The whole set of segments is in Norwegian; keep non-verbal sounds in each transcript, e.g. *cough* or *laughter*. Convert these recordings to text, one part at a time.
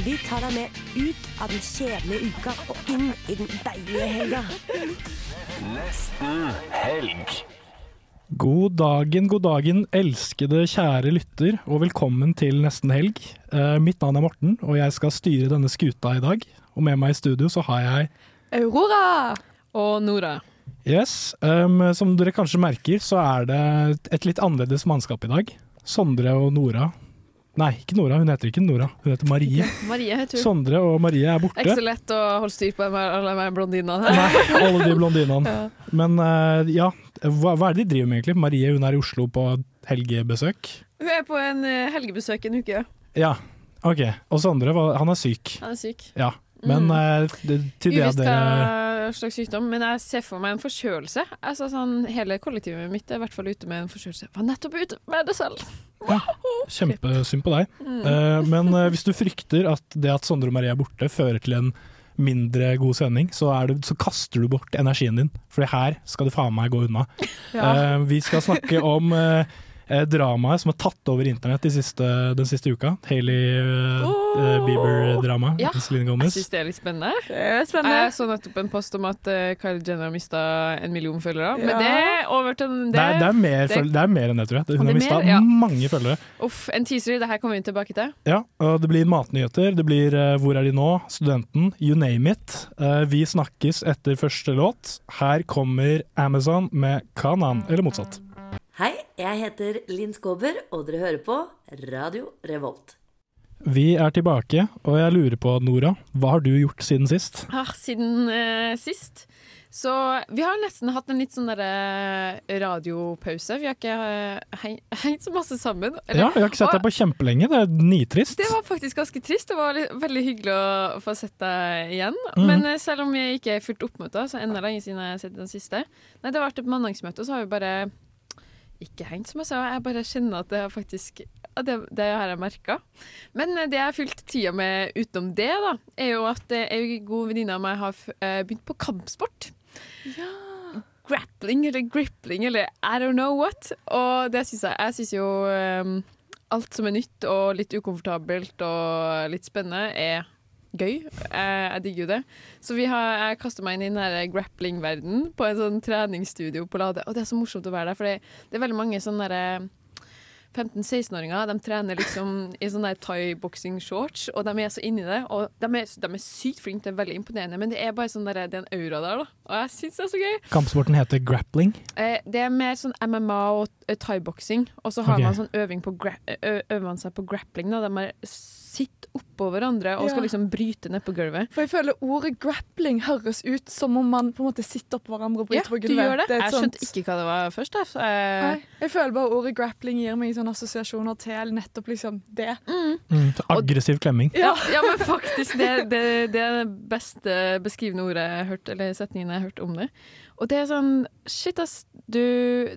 Vi tar deg med ut av den kjedelige uka og inn i den deilige helga. Nesten helg. God dagen, god dagen, elskede kjære lytter, og velkommen til nesten helg. Eh, mitt navn er Morten, og jeg skal styre denne skuta i dag. Og med meg i studio så har jeg Aurora og Nora. Yes, um, som dere kanskje merker, så er det et litt annerledes mannskap i dag. Sondre og Nora. Nei, ikke Nora, hun heter ikke Nora, hun heter Marie. Marie heter hun. Sondre og Marie er Det er borte. ikke så lett å holde styr på alle de blondinene. Nei, alle de blondinene. *laughs* Ja. Men uh, ja, hva, hva er det de driver med egentlig? Marie hun er i Oslo på helgebesøk. Hun er på en eh, helgebesøk en uke. Ja, ok. Og Sondre, han er syk. Han er syk. Ja. Men Mm. eh, det, til det Uvisst dere slags sykdom, men jeg ser for meg en forkjølelse. Altså, sånn, hele kollektivet mitt er i hvert fall ute med en forkjølelse. Var nettopp ute med det selv. Kjempesynd på deg. Mm. Uh, men uh, hvis du *laughs* frykter at det at Sondre og Marie er borte, fører til en mindre god sending, så, det, så kaster du bort energien din. For her skal du faen meg gå unna. Ja. Uh, vi skal snakke om eh, eh, dramaet som har tatt over internett de siste, den siste uka. Hailey eh, oh! Bieber-drama. Ja, Jeg Gomez. syns det er litt spennende. Det er Jeg spennende. så nettopp en post om at uh, Kylie Jenner har mista en million følgere. Men det er over til Det er, det, er mer, det- det er mer enn det, tror jeg. Hun har mista ja. mange følgere. Uff, en teaser. Det her kommer vi tilbake til. Ja, og det blir matnyheter, det blir uh, Hvor er de nå? Studenten, you name it. Uh, vi snakkes etter første låt. Her kommer Amazon med Kanan, eller motsatt. Hei, jeg heter Linn Skåber, og dere hører på Radio Revolt. Vi er tilbake, og jeg lurer på, Nora, hva har du gjort siden sist? Ah, siden eh, sist. Så vi har nesten hatt en litt sånn derre radiopause. Vi har ikke eh, *laughs* hengt så masse sammen. Eller- Ja, vi har ikke sett deg på kjempelenge, det er nitrist. Det var faktisk ganske trist. Det var veldig hyggelig å få sett deg igjen. Mm. Men eh, selv om jeg ikke er fullt oppmøte, så enda lenge siden jeg har sett den siste. Nei, det har vært et mandagsmøte, og så har vi bare ikke hengt som jeg sa. Jeg bare kjenner at det faktisk det, det har jeg merka. Men eh, det jeg har fylt tida med utenom det, da, er jo at ei god venninne av meg har eh, begynt på kampsport. Grappling eller grippling eller I don't know what. Og det syns jeg Jeg syns jo um, alt som er nytt og litt ukomfortabelt og litt spennende, er gøy. Jeg, jeg digger jo det. Så vi har, jeg kaster meg inn i den her grappling-verden på en sånn treningsstudio på Lade. Og det er så morsomt å være der, for det, det er veldig mange sånne derre 15-16-åringer de trener liksom i sånne thai-boksing-shorts, og de er så inni det. Og de er, de er sykt flinke, det er veldig imponerende, men det er bare sånn der, det er en aura der, da. Og jeg syns det er så gøy. Kampsporten heter grappling. Eh, det er mer sånn MMA og eh, thaiboksing, og så har okay. man sånn øving på øver man seg på grappling. Da. De er- sitter oppå hverandre og skal liksom bryte ned på gulvet. For jeg føler ordet grappling høres ut som om man på en måte sitter oppå hverandre og Ja, bryter på du gulvet. gjør det. er Jeg skjønte ikke hva det var først. Jeg. Så, eh, Nei, jeg føler bare ordet grappling gir meg sånne assosiasjoner til nettopp liksom det. Mm, Mm, aggressiv klemming. ja, ja, men faktisk, det, det, det er det beste beskrivende ordet jeg har hørt, eller setningen jeg har hørt om det. Og det er sånn Shit, ass. Du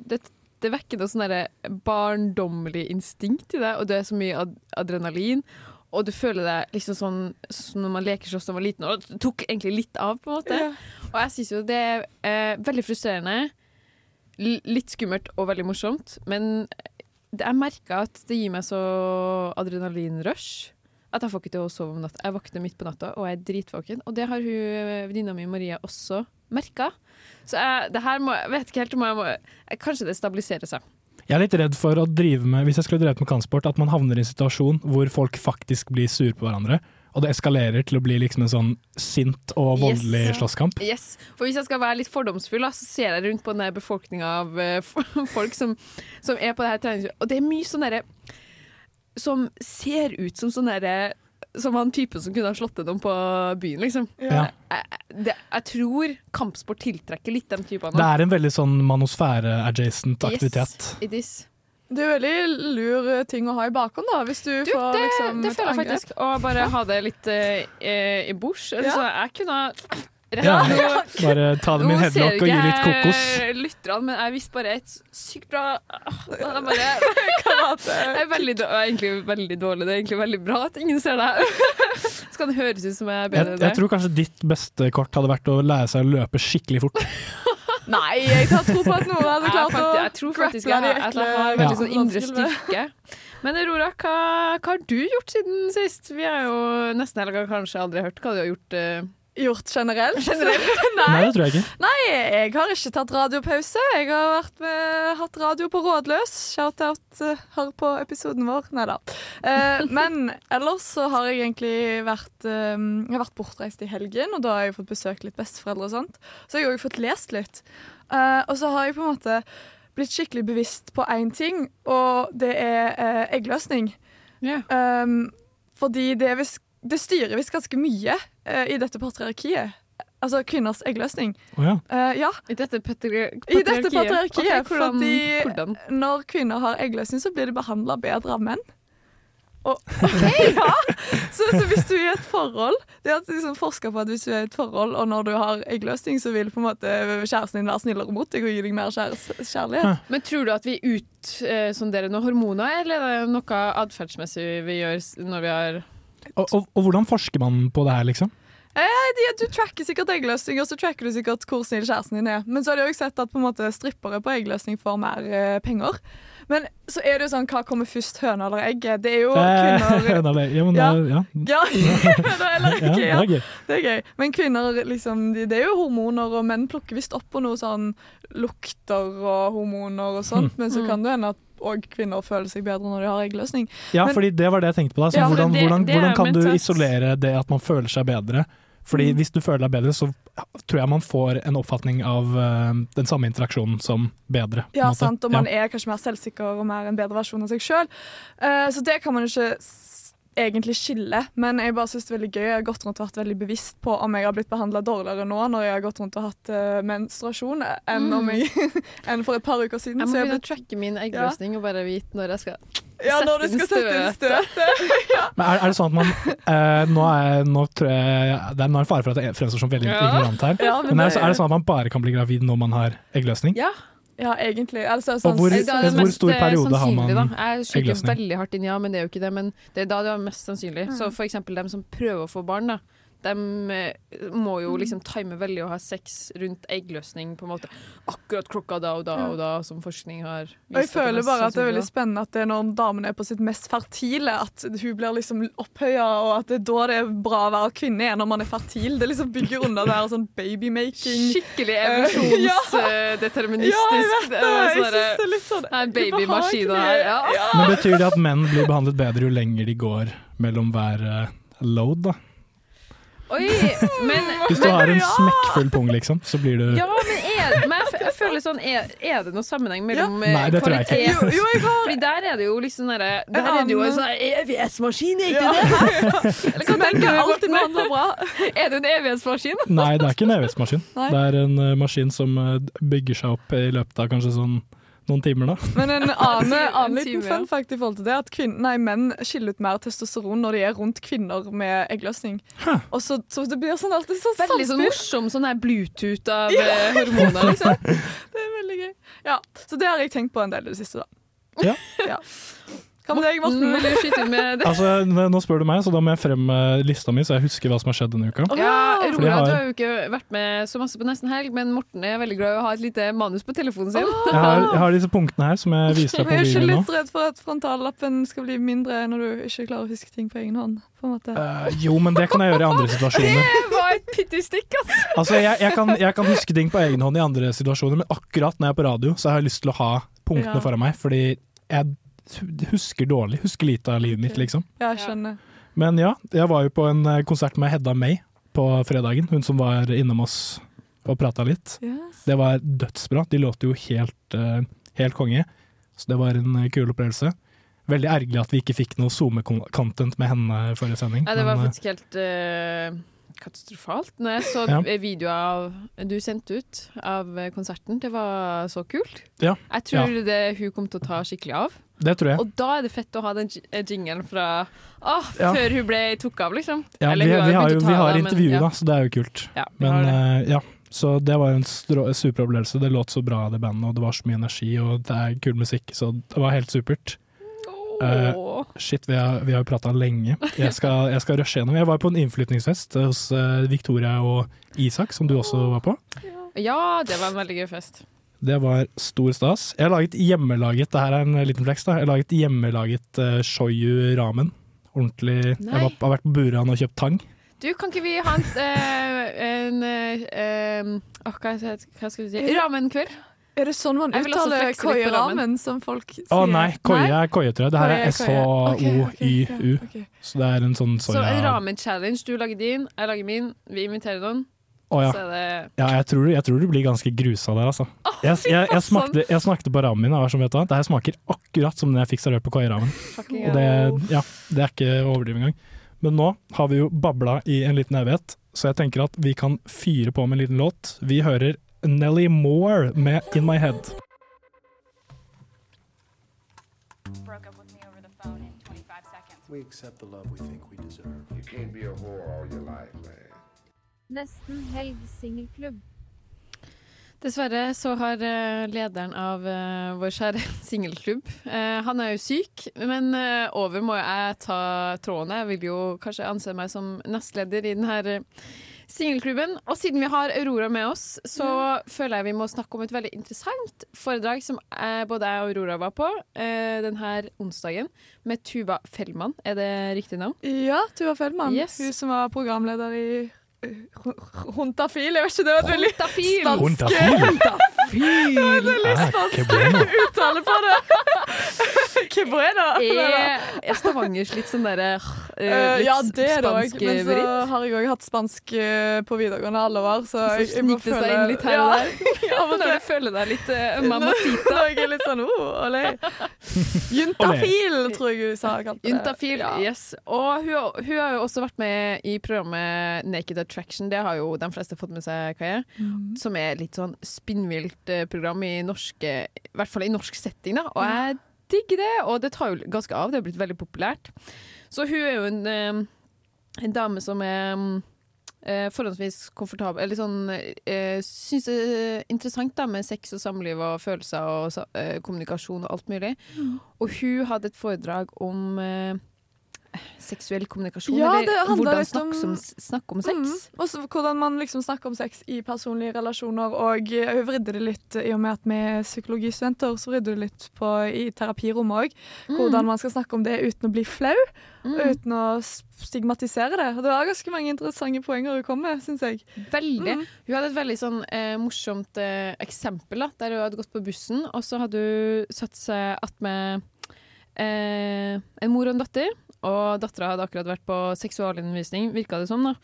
Det, det vekker noe sånn barndommelig instinkt i deg, og det er så mye ad adrenalin. Og du føler deg liksom sånn som når man leker slåss da man var liten, og det tok egentlig litt av, på en måte. Ja. Og jeg syns jo det er eh, veldig frustrerende, l- litt skummelt og veldig morsomt. Men det, jeg merker at det gir meg så adrenalinrush at jeg får ikke til å sove om natta. Jeg våkner midt på natta og jeg er dritvåken. Og det har hun venninna mi Maria også merka. Så jeg, det her må, jeg vet ikke helt om jeg må Kanskje det stabiliserer seg. Jeg er litt redd for å drive med, hvis jeg skulle drevet med kampsport, at man havner i en situasjon hvor folk faktisk blir sure på hverandre. Og det eskalerer til å bli liksom en sånn sint og voldelig Yes. slåsskamp. Yes. For hvis jeg skal være litt fordomsfull, så ser jeg rundt på den befolkninga av eh, *laughs* folk som, som er på det her treningsstudiet. Og det er mye sånn derre Som ser ut som sånn derre Som var en type som kunne ha slått gjennom på byen, liksom. Ja. Jeg, det, jeg tror kampsport tiltrekker litt den typen. Det er en veldig sånn manosfære-adjacent aktivitet. Yes, it is. Det er veldig lur ting å ha i bakhånd, da, hvis du, Du, får det, liksom det et føler jeg faktisk. Å bare ha det litt eh, eh, i. Eller Ja. jeg kunne ha Ja. *laughs* Bare ta det med en headlock og gi litt kokos. jeg lytterne, men jeg visste bare et sykt bra Det er bare Jeg er veldig, jeg er egentlig veldig dårlig. Det er egentlig veldig bra at ingen ser det. Så kan det høres ut som jeg er bedre enn det. jeg tror kanskje ditt beste kort hadde vært å lære seg å løpe skikkelig fort. *laughs* Nei, jeg tar tro på at noen hadde Jeg, klart å jeg tror faktisk jeg, jeg, har- jeg har veldig sånn indre styrke. Men Aurora, hva, hva har du gjort siden sist? Vi har jo nesten helga kanskje aldri hørt hva du har gjort. eh, Gjort generelt. *laughs* Nei, det tror jeg ikke. Nei, jeg har ikke tatt radiopause. Jeg har vært med, hatt radio på Rådløs. Shout-out, uh, hør på episoden vår. Nei da. Uh, *laughs* men ellers så har jeg egentlig vært eh, Jeg har vært bortreist i helgen, og da har jeg fått besøkt litt besteforeldre og sånt. Så jeg har også fått lest litt. Eh, og så har jeg på en måte blitt skikkelig bevisst på én ting, og det er eh, eggløsning. Um, fordi det, er visst- det styrer visst ganske mye uh, i dette patriarkiet. Altså kvinners eggløsning. Oh, ja. Uh, ja, I dette patriarkiet? i dette patriarkiet. okay, hvordan, fordi hvordan? når kvinner har eggløsning, så blir de behandla bedre av menn. Og, *laughs* *laughs* ja. så, så hvis du er i et forhold Det er liksom forska på at hvis du er i et forhold, og når du har eggløsning, så vil på en måte kjæresten din være snillere mot deg og gi deg mer kjærlighet. Men tror du at vi utsonderer noen hormoner, eller er det noe atferdsmessig vi gjør når vi har Og, og, og hvordan forsker man på det her, liksom? De, du tracker sikkert eggløsning, og så tracker du sikkert hvor snill kjæresten din er. Men så har de òg sett at på måte strippere på eggløsning får mer eh, penger. Men så er det jo sånn, hva kommer først, høna eller egget? Det er jo Eh, kvinner *laughs* nei, ja, men Ja. da- ja. Ja, *laughs* *laughs* høna eller ja, det er. Det er gøy. Men kvinner, liksom, de, det er jo hormoner, og menn plukker visst opp på noe sånn lukter og hormoner og sånt, men så kan det hende at og kvinner føler seg bedre når de har eggløsning. Ja, Men- fordi det var det jeg tenkte på. Da. Så Ja, hvordan, det- hvordan, det hvordan kan du isolere det at man føler seg bedre? Fordi Mm. hvis du føler deg bedre, så tror jeg man får en oppfatning av uh, den samme interaksjonen som bedre. Ja, sant, og man er kanskje mer selvsikker og mer en bedre versjon av seg sjøl. så det kan man ikke egentlig skille, men jeg bare synes det er veldig gøy. Jeg har gått rundt og vært veldig bevisst på om jeg har blitt behandla dårligere nå når jeg har gått rundt og hatt uh, menstruasjon, enn, om jeg, *laughs* enn for et par uker siden. Jeg må Så jeg begynne å tracke min eggløsning og bare vite når jeg skal ja, når du skal sette inn støtet. *laughs* Men er, er det sånn at man eh, nå, er, nå tror jeg Det er nå er det fare for at jeg fremstår som veldig Ja. ignorant her. Ja, Men er, det- er det sånn at man bare kan bli gravid når man har eggløsning? Ja. Ja, egentlig. Altså, Og sånn, hvor- Det er det hvor stor eh, periode har man da. Jeg skyter veldig hardt inn, ja, men det er jo ikke det. Men det er da det er mest sannsynlig. Så for eksempel dem som prøver å få barn, da. De eh, må jo liksom time veldig å ha sex rundt eggløsning på en måte akkurat klokka da og da og da, som forskning har vist. Og jeg er føler bare at det er veldig spennende at det er når damen er på sitt mest fertile, at hun blir liksom opphøya, og at det er da det er bra å være kvinne, er når man er fertil. Det liksom bygger under det her sånn babymaking. Skikkelig Eh, *laughs* ja. evolusjonsdeterministisk. Ja, jeg vet det! Jeg sånn synes det er litt sånn Det er babymaskiner her. Ja. Men Betyr det at menn blir behandlet bedre jo lenger de går mellom hver eh, load? da? Oi, men, *laughs* Hvis du har en ja! smekkfull pung, liksom, så blir du ja, men, er, men jeg, jeg føler sånn Er, er det noen sammenheng mellom ja. Nei, det tror jeg ikke. Jo, jo, jeg har Fordi der er det jo liksom derre Der er det jo en sånn EVS-maskin, er ja. ikke det? *laughs* Eller kan tenke alltid behandler bra. *laughs* Er det en EVS-maskin? Nei, det er ikke en evighetsmaskin. Nei. Det er en uh, maskin som uh, bygger seg opp i løpet av kanskje sånn noen timer, da. Men en *laughs* annen, annen liten time, ja. fun fact i forhold til det, at kvinner, nei, menn skiller ut mer testosteron når de er rundt kvinner med eggløsning. Og så, så det blir sånn alltid sånn Veldig sånn morsom sånn her Bluetooth av ja. hormoner, liksom. *laughs* Det er veldig gøy. Ja, så det har jeg tenkt på en del i det siste, da. Ja. Hva med deg, Morten, Morten? vil du skyte med det? Altså, Nå spør du meg, så da må jeg frem eh, lista mi, så jeg husker hva som har skjedd denne uka. Ja, Rola, har- du har jo ikke vært med så masse på Nesten helg, men Morten er veldig glad i å ha et lite manus på telefonen sin. Jeg har, jeg har disse punktene her som jeg viser deg på Men nå. jeg er ikke litt redd for at frontallappen skal bli mindre når du ikke klarer å huske ting på egen hånd. På en måte. Eh, jo, men det kan jeg gjøre i andre situasjoner. Det var et pyttestikk, altså! Altså, jeg, jeg, kan, jeg kan huske ting på egen hånd i andre situasjoner, men akkurat når jeg er på radio, så har jeg lyst til å ha punktene Ja. foran meg, fordi jeg husker dårlig. Husker lite av livet mitt, liksom. Ja, jeg skjønner. Men ja, jeg var jo på en eh, konsert med Hedda May på fredagen. Hun som var innom oss og prata litt. Yes. Det var dødsbra. De låter jo helt, eh, helt konge. Så det var en eh, kul opplevelse. Veldig ergerlig at vi ikke fikk noe SoMe-content med henne forrige sending. Nei, det var men, faktisk helt uh, katastrofalt. Når jeg så Ja. videoer av, du sendte ut av konserten, det var så kult. Ja. Jeg tror det hun kom til å ta skikkelig av. Det tror jeg. Og da er det fett å ha den eh, jingelen fra åh, Ja. før hun ble tok av, liksom. Ja, Eller vi, har vi har jo vi har intervju, da, så det er jo kult. Ja, Men uh, ja, så det var en super opplevelse. Det låt så bra, det bandet, og det var så mye energi, og det er kul musikk, så det var helt supert. Uh, Shit, vi har, vi har jo prata lenge. Jeg skal, jeg skal rushe gjennom. Jeg var på en innflytningsfest hos Victoria og Isak, som du også var på. Ja, det var en veldig gøy fest. Det var stor stas. Jeg har laget hjemmelaget det her er en liten flex da, jeg har laget hjemmelaget uh, shoyu ramen. Ordentlig. Nei. Jeg var, har vært på Buran og kjøpt tang. Du, kan ikke vi ha en, eh, en eh, eh, åh, hva, hva skal du si? Ramenkveld? Er det sånn man Jeg vil også uttaler koieramen, som folk sier? Å nei, koie er koie, tror jeg. Det her er S-H-O-Y-U. Så det er en sånn Så en ramen-challenge. Du lager din, jeg lager min. Vi inviterer noen. Å ja. Så det ja jeg, tror, jeg tror du blir ganske grusa der, altså. Jeg, jeg, jeg, smakte, jeg smakte på ramen min, og var som vet du hva, det her smaker akkurat som den jeg fikk servert på fucking Og det, ja, det er ikke overdrivet engang. Men nå har vi jo babla i en liten evighet, så jeg tenker at vi kan fyre på med en liten låt. Vi hører Nelly Moore med In My Head. broke up with me over the phone in 25 seconds. We accept the love we think we deserve. You can't be a whore all your life, man. Nesten helg singelklubb. Dessverre så har eh, lederen av eh, vår kjære *laughs* singelklubb eh, Han er jo syk, men over må jeg ta tråden. Jeg vil jo kanskje anse meg som nestleder i denne singelklubben. Og siden vi har Aurora med oss, så føler jeg vi må snakke om et veldig interessant foredrag som både jeg og Aurora var på eh, denne onsdagen, med Tuva Fellmann. Er det riktig navn? Ja, Tuva Fellmann. Yes. Hun som var programleder i eh, Juntafil. Jeg vet ikke, det var et veldig Juntafil. spansk Juntafil! Ah, que bueno. uttale på det. *laughs* Que bueno. Er, er Stavangers litt sånn derre uh, Eh, litt ja, det er det òg. Men så har jeg òg hatt spansk eh, på videregående alle år, så Så jeg, jeg må føle seg inn litt her og der. *laughs* Ja, men Når du føler deg litt uh, mamacita. Når jeg er litt sånn oh, olé. *laughs* Juntafil, tror jeg hun sa. kalte det. Juntafil, Ja. yes. Og hun, hun har jo også vært med i programmet Naked Attraction. Det har jo de fleste fått med seg, Kaje. Mm. Som er litt sånn spinnvilt eh, program i norske I hvert fall i norsk setting, da. Og jeg digger det, og det tar jo ganske av. Det har blitt veldig populært. Så hun er jo en, eh, en dame som er mm, eh, forholdsvis komfortabel Eller sånn eh, Syns det er interessant da med sex og samliv og følelser og kommunikasjon og alt mulig. Og hun hadde et foredrag om seksuell kommunikasjon, Ja, eller hvordan snakke om, snakk om sex. Mm. Og hvordan man liksom snakker om sex i personlige relasjoner. Og hun vridde det litt, i og med at vi er psykologistudenter, så vridde det litt på i terapirommet òg. Hvordan man skal snakke om det uten å bli flau, Mm. uten å stigmatisere det. Det var ganske mange interessante poenger hun kom med, syns jeg. Veldig. Mm. Hun hadde et veldig sånn eh, morsomt eh, eksempel, da, der hun hadde gått på bussen, og så hadde hun satt seg attmed eh, en mor og en datter, og dattera hadde akkurat vært på seksualundervisning, virka det som, da.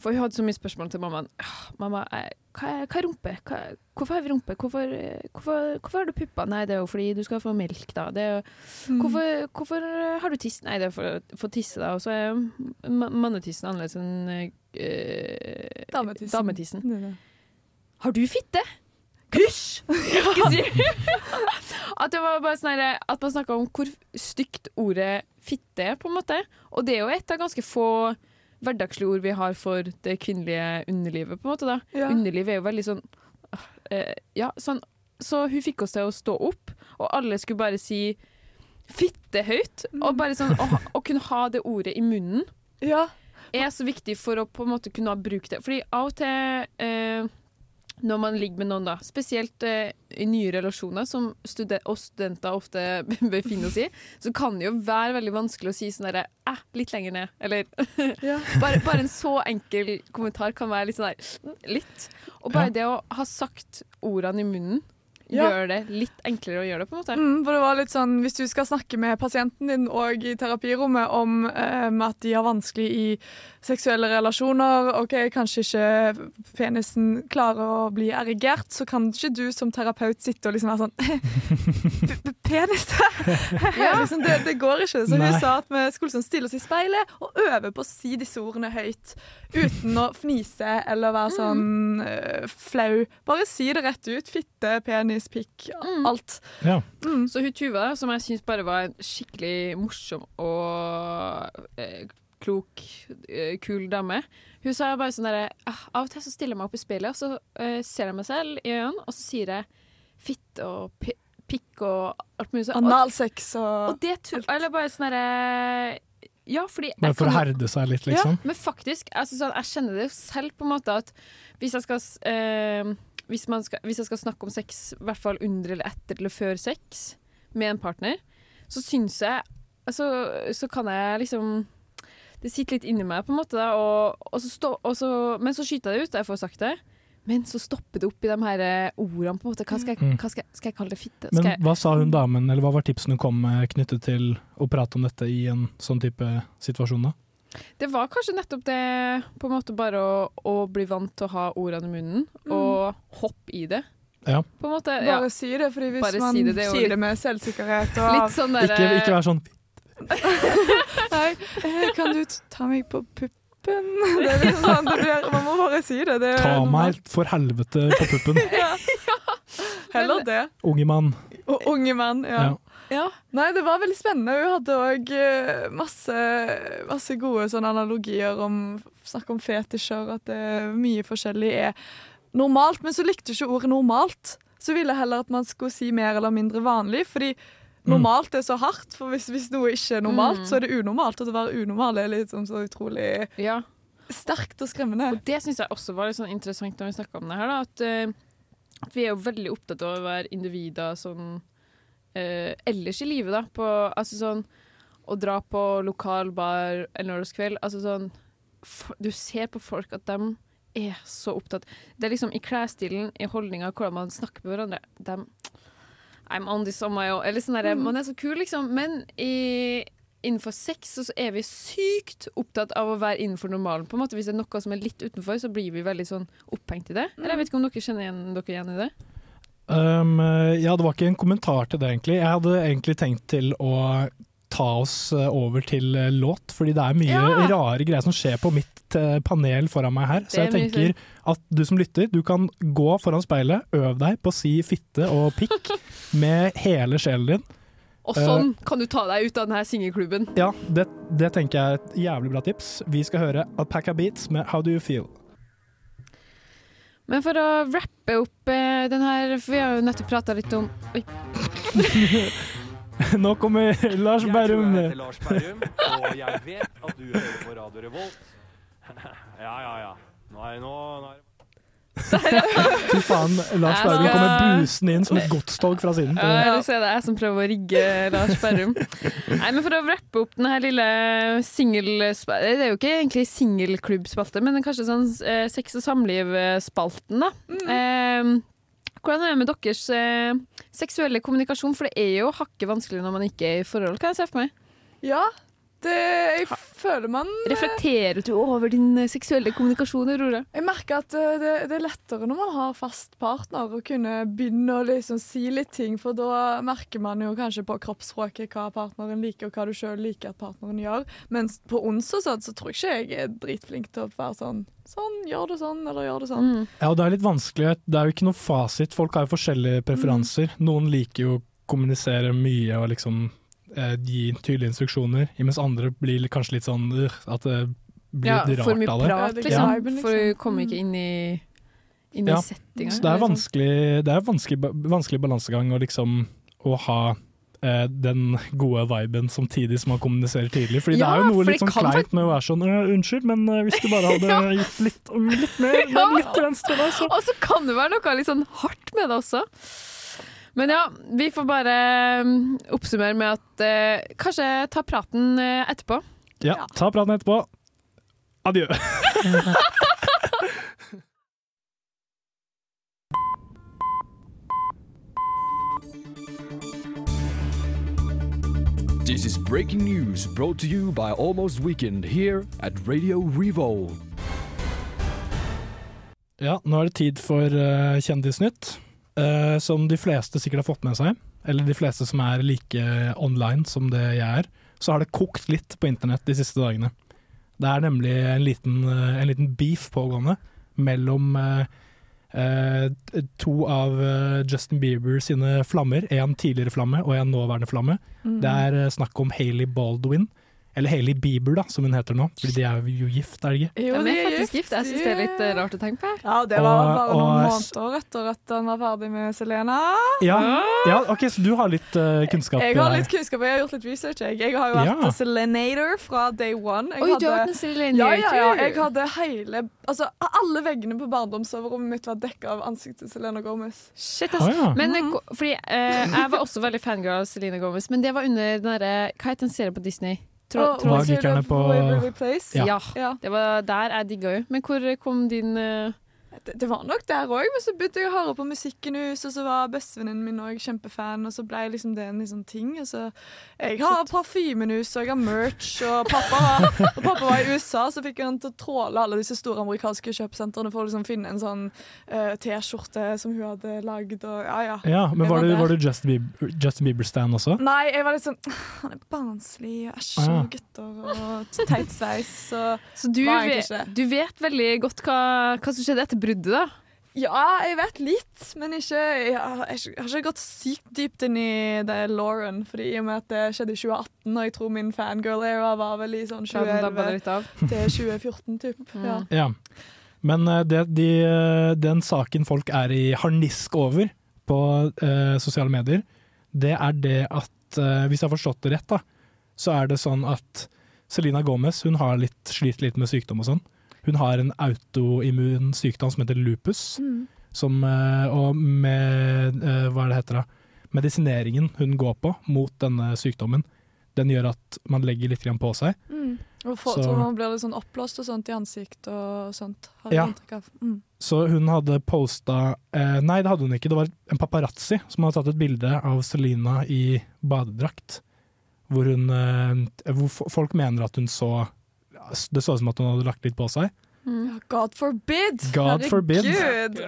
For hun hadde så mye spørsmål til mammaen. «Ah, Mamma, eh, hva er, hva er rumpe? Hva, hvorfor har vi rumpe? Hvorfor, eh, hvorfor, hvorfor har du pupper? Nei, det er jo fordi du skal få melk, da. Det jo, Mm. hvorfor, hvorfor har du tiss? Nei, det er for å få tisse, da. Og så er mannetissen annerledes enn øh, Dametissen. dametissen. Det det. Har du fitte? Hysj! Ikke si At det var bare sånn At man snakka om hvor stygt ordet fitte er, på en måte. Og det er jo et av ganske få hverdagslige ord vi har for det kvinnelige underlivet, på en måte. da. Ja. Underliv er jo veldig sånn eh, Ja, sånn Så hun fikk oss til å stå opp, og alle skulle bare si fitte høyt. Og bare sånn å, å kunne ha det ordet i munnen Ja. er så viktig for å på en måte kunne ha brukt det. Fordi av og til eh, når man ligger med noen, da, spesielt eh, i nye relasjoner, som studen oss studenter ofte *laughs* befinner oss i, så kan det jo være veldig vanskelig å si sånn derre eh, litt lenger ned. Eller *laughs* Ja. bare, bare en så enkel kommentar kan være litt sånn der litt. Og bare Ja. det å ha sagt ordene i munnen Ja. gjør det litt enklere å gjøre det, på en måte. Mm, for det var litt sånn, Hvis du skal snakke med pasienten din og i terapirommet om eh, at de har vanskelig i seksuelle relasjoner, ok, kanskje ikke penisen klarer å bli erigert, så kan ikke du som terapeut sitte og liksom være sånn *laughs* Penis! *laughs* Penis! liksom, det, det går ikke. Så Nei. hun sa at vi skulle sånn stille oss i speilet og øve på å si disse ordene høyt. Uten å fnise eller være sånn eh, flau. Bare si det rett ut. Fitte, penis. penis, pikk, alt. Ja. Mm. Så hun Tuva, som jeg syns bare var skikkelig morsom og eh, klok, eh, kul dame, hun sa bare sånn derre ah, Av og til så stiller jeg meg opp i speilet, og så uh, ser jeg meg selv i øynene, og så sier jeg fitte og pi pikk og alt mulig sånt. Analsex og Og det tror Eller bare sånn derre Ja, fordi Bare for å herde seg litt, liksom. ja, men faktisk, altså, sånn, jeg kjenner det jo selv på en måte at hvis jeg skal, eh, hvis, man skal hvis jeg skal snakke om sex, i hvert fall under eller etter eller før sex, med en partner, så syns jeg altså, Så kan jeg liksom Det sitter litt inni meg, på en måte, da, og, og så stå, og så, men så skyter jeg det ut, jeg får sagt det. Men så stopper det opp i de her eh, ordene. på en måte. Hva skal jeg, Mm. hva skal jeg, skal jeg kalle det? Fitte? Men Skal men hva sa hun damen, eller hva var tipsene hun kom med knyttet til å prate om dette i en sånn type situasjon, da? Det var kanskje nettopp det, på en måte bare å, å bli vant til å ha ordene i munnen, og hoppe i det. Ja. På en måte, ja. Bare si det, fordi hvis Bare man si det, det er sier litt- det med selvsikkerhet og Litt sånn der, Ikke, ikke vær sånn *laughs* Nei, eh, kan du ta meg på puppen? *laughs* Det er liksom sånn, det blir, man må bare si det. det er Ta meg for helvete på puppen, *laughs* Ja. Heller det. unge mann. Unge mann, ja. Ja. Ja. Nei, det var veldig spennende. Hun hadde òg masse, masse gode sånne analogier om Snakk om fetisjer, at det er mye forskjellig er normalt. Men så likte hun ikke ordet 'normalt'. Så ville heller at man skulle si mer eller mindre vanlig. Fordi normalt er så hardt, for hvis, hvis noe ikke er normalt, Mm. så er det unormalt. Og å være unormal er sånn så utrolig Ja. sterkt og skremmende. Og det syns jeg også var litt sånn interessant når vi snakka om det her, da, at, eh, at vi er jo veldig opptatt av å være individer sånn eh, ellers i livet, da. På, altså sånn å dra på lokal bar en lørdagskveld. Altså sånn for, Du ser på folk at de er så opptatt Det er liksom i klesstilen, i holdninga, hvordan man snakker med hverandre. De, I'm on this on my own. Eller sånn derre, Mm. Man er så kul, liksom. Men i, innenfor sex så er vi sykt opptatt av å være innenfor normalen. På en måte Hvis det er noe som er litt utenfor, så blir vi veldig sånn opphengt i det. Eller jeg vet ikke om dere kjenner igjen, dere igjen i det? Um, ja, det var ikke en kommentar til det, egentlig. Jeg hadde egentlig tenkt til å ta oss eh, over til eh, låt, fordi det er mye Ja. rare greier som skjer på mitt eh, panel foran meg her. Så jeg tenker at du som lytter, du kan gå foran speilet, øv deg på å si fitte og pikk *laughs* med hele sjelen din. Og sånn kan du ta deg ut av denne singelklubben. Ja, det, det tenker jeg er et jævlig bra tips. Vi skal høre Alpaca Beats med How Do You Feel. Men for å rappe opp den her, for vi har jo nettopp prata litt om Oi. *laughs* *laughs* Nå kommer Lars Jeg tror Berrum. jeg heter Lars Berrum, og jeg vet at du hører på Radio Revolt. *laughs* Ja, ja, ja. Nå er, nå, nå er Fy faen, Lars Berrum skal- kommer busende inn som et godstog fra siden. Ja, du ser det er jeg som prøver å rigge Lars Berrum. Nei, men For å rappe opp denne lille singelspalten Det er jo ikke egentlig singelklubbspalte, men kanskje sånn eh, sex og samliv-spalten, da. Eh, hvordan er det med deres eh, seksuelle kommunikasjon? For det er jo hakket vanskelig når man ikke er i forhold, kan jeg se for meg. Ja, jeg føler man Reflekterer du over din eh, seksuelle kommunikasjon, Aurora? Jeg merker at eh, det, det er lettere når man har fast partner, å kunne begynne å liksom si litt ting, for da merker man jo kanskje på kroppsspråket hva partneren liker, og hva du sjøl liker at partneren gjør. Mens på ons og sånn, så tror jeg ikke jeg er dritflink til å være sånn Sånn, gjør det sånn, eller gjør det sånn. Ja, og det er litt vanskelig. Det er jo ikke noe fasit. Folk har jo forskjellige preferanser. Noen liker jo å kommunisere mye og liksom eh, gi tydelige instruksjoner, mens andre blir kanskje litt sånn øh, at det blir Ja, litt for rart av det. prat, det liksom. viben, liksom. For du kommer ikke inn i, inn i Ja, settinga. Så det er vanskelig, det er vanskelig, vanskelig balansegang å liksom å ha eh, den gode viben samtidig som man kommuniserer tidlig. Fordi det er jo noe litt sånn kleint med å være sånn «Øh, Unnskyld, men eh, hvis du bare hadde *laughs* gitt litt, litt mer, *laughs* litt til venstre der, så Og så kan det være noe litt sånn hardt med det også. Men ja, vi får bare um, oppsummere med at eh, kanskje ta praten eh, etterpå. Ja, ta praten etterpå. Adjø. *laughs* This is breaking news brought to you by Almost Weekend here at Radio Revolve. Ja, nå er det tid for uh, Kjendisnytt, eh, som de fleste sikkert har fått med seg. Eller de fleste som er like online som det jeg er. Så har det kokt litt på internett de siste dagene. Det er nemlig en liten, uh, en liten beef pågående mellom uh, to av Justin Bieber sine flammer. En tidligere flamme og en nåværende flamme. Mm. Det er snakk om Hailey Baldwin. Eller Hailey Bieber, da, som hun heter nå. Fordi de er jo gift, er de ikke? Jo, Ja, de er faktisk gift. Jeg syns det er litt eh, rart å tenke på. Ja, det var Og- bare noen og- måneder etter at han var ferdig med Selena. Ja, ja, ok, så du har litt uh, kunnskap? Jeg har eh, litt kunnskap, jeg har gjort litt research. Jeg, jeg har jo vært Ja. Selenator fra day one. Jeg Oi, du har vært en Selenator. Ja, ja, ja. Jeg hadde hele Altså, alle veggene på barndomsoverrommet mitt var dekka av ansiktet til Selena Gomez. Shit, ass. Oh, ja. Men ko- fordi uh, jeg var også veldig fangirl av Selena Gomez, men det var under den derre Hva het den serien på Disney? Tro, Og Magikerne på- Waverly Place. Ja. ja. Ja. Det var der jeg digga jo. Men hvor kom din eh, Det, det var nok der òg, men så begynte jeg å høre på musikken huset, og så var bestevenninnen min òg kjempefan, og så ble liksom det en liksom ting. Og så jeg har parfymenus, og jeg har merch, og pappa var, og pappa var i USA, så fikk han til å tråle alle disse store amerikanske kjøpesentrene for å liksom finne en sånn uh, T-skjorte som hun hadde lagd, og ja ja. Ja, men var var du, var du Justin Bieber, Justin Bieber-stan også? Nei, jeg var litt sånn Han er barnslig, æsj, Ah, ja. og gutter og teit sveis, så Så du, Var vet, ikke det. du vet veldig godt hva, hva som skjedde etter bruddet, da? Ja, jeg vet litt, men ikke Jeg har, jeg har ikke gått sykt dypt inn i det Lauren, fordi i og med at det skjedde i 2018, og jeg tror min fangirl-era var vel i sånn Da den dabba det 2011 litt av. til 2014, typ. *laughs* Mm. Ja. Ja. Men eh, det, de, eh, den saken folk er i harnisk over på eh, sosiale medier, det er det at eh, Hvis jeg har forstått det rett, da, så er det sånn at Selena Gomez hun har litt, slitt litt med sykdom og sånn. Hun har en autoimmun sykdom som heter lupus. Mm. Som, eh, og med eh, hva er det heter da? medisineringen hun går på mot denne sykdommen, den gjør at man legger litt på seg. Mm. Og for, Så- så, man blir litt sånn oppblåst og sånt i ansikt og sånt. Har Ja. Mm. Så hun hadde posta eh, Nei, det hadde hun ikke. Det var en paparazzi som hadde tatt et bilde av Selina i badedrakt. Hvor hun eh, Hvor folk mener at hun så Det så ut som at hun hadde lagt litt på seg. Ja, God forbid! God forbid. Herregud!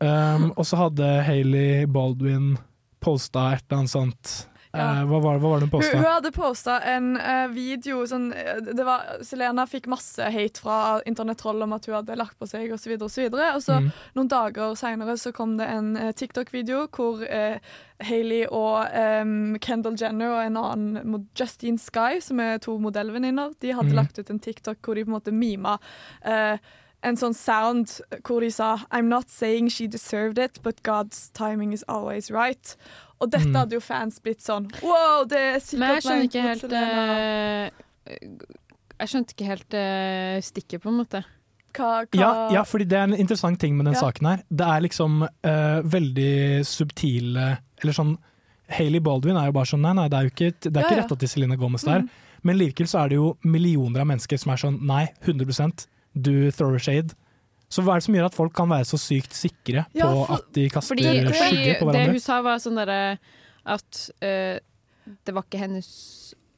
Um, og så hadde Hailey Baldwin posta et eller annet sånt Ja. hva, var, hva var det hun Hun, hun hadde posta en uh, video sånn, eh, det var, Selena fikk masse hate fra internettroll om at hun hadde lagt på seg osv. Og, så videre, og så Mm. noen dager seinere så kom det en uh, TikTok-video hvor uh, Hailey og um, Kendall Jenner og en annen Justine Sky, som er to modellvenninner, de hadde Mm. lagt ut en TikTok hvor de på en måte mima Uh, en sånn sound hvor de sa I'm not saying she deserved it, but God's timing is always right. Og dette Mm. hadde jo fans blitt sånn Wow, det er sikkert Men jeg skjønner ikke helt eh, Jeg skjønte ikke helt uh, stikket, på en måte. Hva, hva Ja, ja, fordi det er en interessant ting med den Ja. saken her. Det er liksom uh, veldig subtile Eller sånn Hailey Baldwin er jo bare sånn Nei, nei, det er jo ikke, det er Ja, ikke ja. retta til Celine Gomez der. Mm. Men likevel så er det jo millioner av mennesker som er sånn Nei, 100% du thrower shade. Så hva er det som gjør at folk kan være så sykt sikre Ja, på for- at de kaster Fordi, fordi skygge på det hun sa, var sånn derre at uh, det var ikke hennes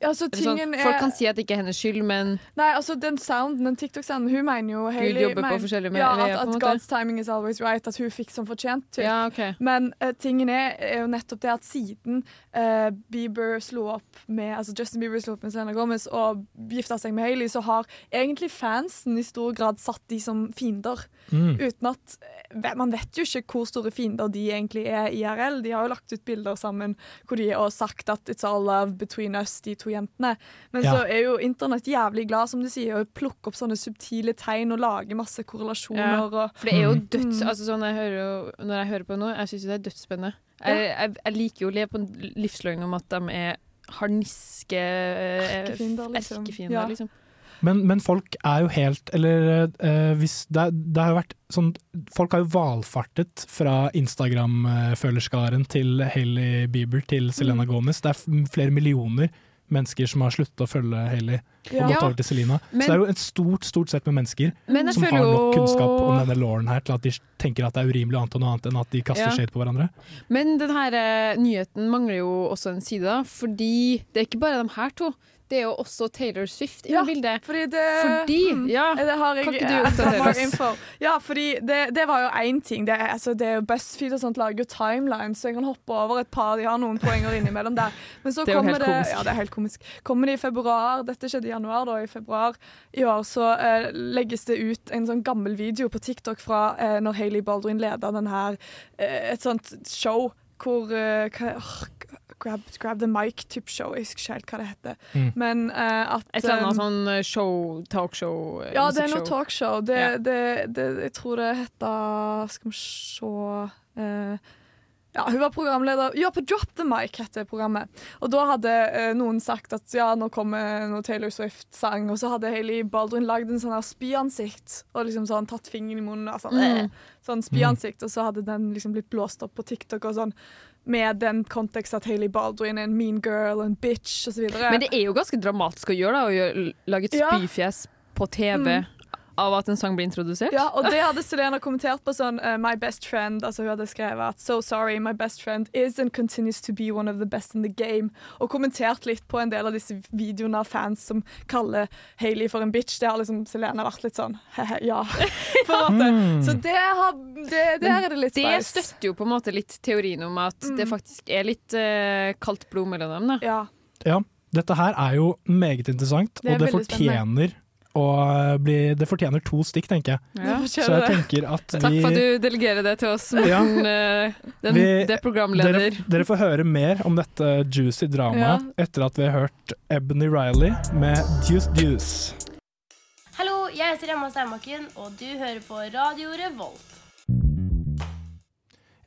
Ja, så eller sånn, folk er kan si at det ikke er hennes skyld, men Nei, altså den sounden, den TikTok-sounden, hun mener jo Hailey jobber på forskjellige forskjellige ja, at, at. God's timing is always right, at hun fikk som fortjent. Typ. Ja, OK. Men uh, tingen er, er jo nettopp det at siden uh, Bieber slo opp med Altså Justin Bieber slo opp med Selena Gomez og gifta seg med Hailey, så har egentlig fansen i stor grad satt de som fiender. Mm. Uten at eh, Man vet jo ikke hvor store fiender de egentlig er IRL. De har jo lagt ut bilder sammen hvor de har sagt at 'it's all love between us', de to jentene. Men Ja. så er jo internett jævlig glad, som du sier, å plukke opp sånne subtile tegn og lage masse korrelasjoner. Og, For det er jo Mm. døds... Mm. Altså sånn jeg hører, jo- når jeg hører på noe, jeg syns jo det er dødsspennende. Jeg, jeg, jeg liker jo å leve på en livsløgn om at de er harniske eh, Erkefiender, liksom. erkefiender, Ja. liksom. Men, men folk er jo helt Eller eh, hvis det, det har jo vært sånn Folk har jo valfartet fra Instagram-følerskaren til Hailey Bieber til Selena Mm. Gomez. Det er flere millioner mennesker som har sluttet å følge Hailey Ja. og gått over til Selina. Så det er jo et stort stort sett med mennesker Men som har nok kunnskap om denne Lauren her til at de tenker at det er urimelig annet og noe annet enn at de kaster Ja. shade på hverandre. Men denne eh, nyheten mangler jo også en side. Fordi det er ikke bare de her to. Det er jo også Taylor Swift i Ja, bildet. Fordi det Fordi, mm, ja, det har jeg kan ikke du oppdatere oss? Ja, fordi det, det var jo én ting. Det, altså, det er jo BuzzFeed og sånt lager jo timelines, så jeg kan hoppe over et par. De har noen poenger innimellom der. Men så Det er jo kommer helt det komisk. Ja, det er helt komisk. Kommer det i februar, dette skjedde i januar, da, i februar i år, så eh, legges det ut en sånn gammel video på TikTok fra eh, når Hailey Baldwin leda den her, eh, et sånt show hvor eh, hva, Grab, grab the mic-type show. Jeg husker ikke helt hva det heter. Mm. Men uh, at Et eller annet eh, sånn eh, show, talkshow, ja, det er noe talkshow. Det, Ja. det, det, jeg tror det heter Skal vi se uh, Ja, hun var programleder Ja, på Drop the Mic heter programmet. Og da hadde eh, noen sagt at ja, nå kommer noe Taylor Swift-sang, og så hadde Hailey Baldwin lagd en sånn her spyansikt og liksom sånn tatt fingeren i munnen. Altså, Mm. eh, sånn spyansikt, og så hadde den liksom blitt blåst opp på TikTok og sånn. Med den kontekst at Hailey Baldwin er en mean girl, en bitch osv. Men det er jo ganske dramatisk å gjøre, da, å gjøre, lage et Ja. spyfjes på TV Mm. Av at en sang blir introdusert. Ja, og det hadde Selena kommentert på sånn uh, My best friend, altså hun hadde skrevet at So sorry, my best friend is and continues to be one of the best in the game. Og kommentert litt på en del av disse videoene av fans som kaller Hailey for en bitch. Det har liksom Selena vært litt sånn he-he, ja. *laughs* På en måte. Mm. Så det har det, Der er det litt Det støtter jo på en måte litt teorien om at Mm. det faktisk er litt uh, kaldt blod mellom dem. Da. Ja. Ja, dette her er jo meget interessant, Det er og det fortjener fortjener å bli Det fortjener to stikk, tenker jeg. Ja. Så jeg tenker at Takk vi for at du delegerer det til oss, *laughs* Ja. Morten. eh, Den, vi- det er programleder. Dere, dere får høre mer om dette juicy dramaet etter at vi har hørt Ebony Riley med Deuce Deuce. Hallo, jeg heter Emma Steinbakken, og du hører på Radio Revolt.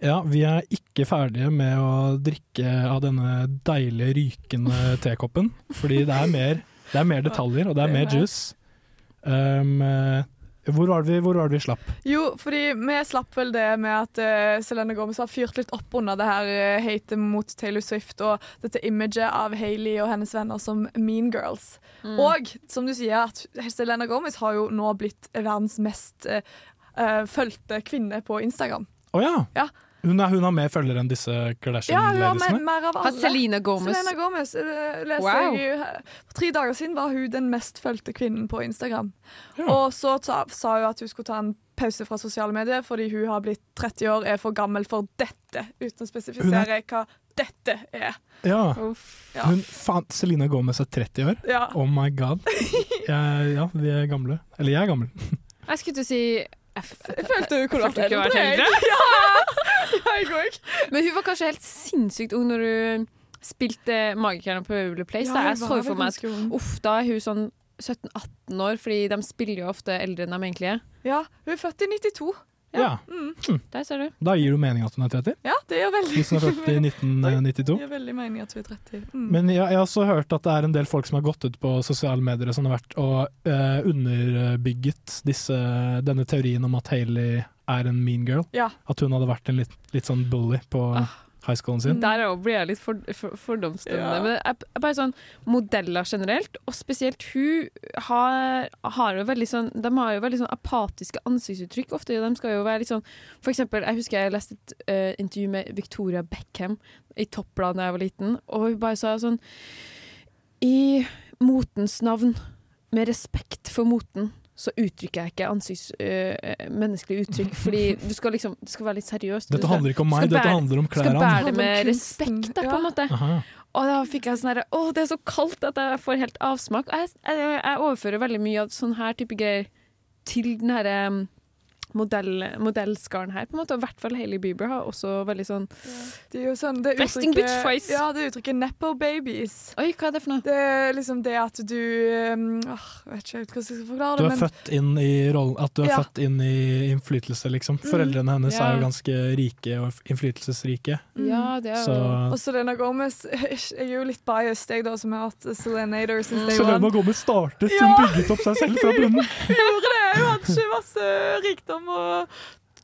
Ja, vi er ikke ferdige med å drikke av denne deilige, rykende tekoppen. Fordi det er mer, det er mer detaljer, og det er mer juice. Um, hvor, var det vi, hvor var det vi slapp? Jo, fordi vi slapp vel det med at uh, Selena Gomez har fyrt litt opp under det her uh, hatet mot Taylor Swift og dette imaget av Hailey og hennes venner som mean girls. Mm. Og som du sier, at Selena Gomez har jo nå blitt verdens mest uh, uh, fulgte kvinne på Instagram. Å ja. Ja. Hun, er, hun har mer følgere enn disse Ja, hun har mer, Kardashian-ladiesene? mer av alle. Har Selena Gomez- Selena Gomez uh, Wow. jeg For tre dager siden var hun den mest fulgte kvinnen på Instagram. Ja. Og så ta, sa hun at hun skulle ta en pause fra sosiale medier fordi hun har blitt 30 år, er for gammel for dette, uten å spesifisere hva dette er. Ja. Ja. Hun, faen, Selena Gomez er 30 år? Ja. Oh my god. Jeg, ja, vi er gamle. Eller jeg er gammel. Jeg skulle til å si Jeg, følte hun kunne vært eldre. eldre. Ja, jeg òg. Men hun var kanskje helt sinnssykt ung når hun spilte Magikerne på Waverly Place. Ja, jeg så for meg uff, da er hun sånn 17-18 år, fordi de spiller jo ofte eldre enn de egentlig er. Ja, hun er født i 92. Ja. Mm. Der ser du. Da gir du mening at hun er 30. Ja, det gjør veldig Hvis hun er født i *laughs* 1992. Det gir veldig mening at hun er 30. Mm. Men jeg, jeg har også hørt at det er en del folk som har gått ut på sosiale medier som har vært og eh, underbygget disse, denne teorien om at Hailey er en mean girl. Ja. At hun hadde vært en litt, litt sånn bully på high schoolen sin. Der blir jeg litt for, for, fordomsdømmende. Ja. Men jeg, jeg bare sånn modeller generelt, og spesielt hun har, har jo veldig sånn De har jo veldig sånn apatiske ansiktsuttrykk ofte. De skal jo være litt sånn For eksempel, jeg husker jeg leste et uh, intervju med Victoria Beckham i Toppbladet da jeg var liten, og hun bare sa sånn I motens navn, med respekt for moten, så uttrykker jeg ikke ansikts, øh, menneskelig uttrykk, fordi du skal liksom, det skal være litt seriøst. Dette skal- handler ikke om meg, skal dette bære- handler om Du skal bære Det med respekt, da, på en måte. Aha. Og da fikk jeg sånn herre Å, det er så kaldt at jeg får helt avsmak. Og Jeg, jeg, jeg overfører veldig mye av sånn her type greier til den herre modell, modellskaren her, på en måte. Og i hvert fall Hailey Bieber har også veldig sånn Det er jo sånn det Resting uttrykket- bitch face. Ja, det uttrykket 'nepo babies'. Oi, hva er det for noe? Det er liksom det at du um, åh, Jeg vet ikke hvordan jeg skal forklare Du det, er født inn i rollen At du er Ja. født inn i innflytelse, liksom. Mm. Foreldrene hennes Ja. er jo ganske rike og innflytelsesrike. Ja, det er jo Så Og Selena Gomez *laughs* Jeg er jo litt biased, jeg, da, som har hatt Selenator since day Selena. Gomez startet, Ja. hun bygget opp seg selv fra bunnen. *laughs* Hun gjorde det! Hun hadde ikke masse rikdom og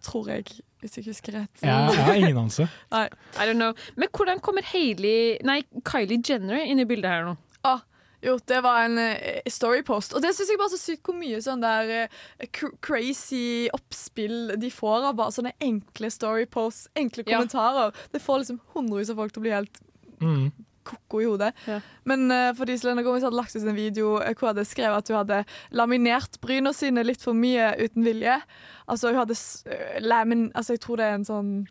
Tror jeg, hvis jeg husker rett. Ja, jeg har ingen anelse. *laughs* Nei. I don't know. Men hvordan kommer Hailey Nei, Kylie Jenner inn i bildet her nå? Ah, jo, det var en eh, storypost. Og det syns jeg bare så sykt hvor mye sånn der eh, crazy oppspill de får av bare sånne enkle storyposts, enkle Ja. kommentarer. Det får liksom hundrevis av folk til å bli helt Mm. ko-ko i hodet. Men uh, fordi Selena Gomez hadde lagt ut en video hvor hun hadde skrevet at hun hadde laminert bryna sine litt for mye uten vilje. Altså hun hadde s- eh. Altså jeg tror det er en sånn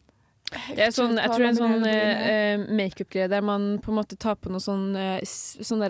Det er sånn, jeg tror det er en sånn uh, makeup-greie der man på en måte tar på noe sånn, eh, sånn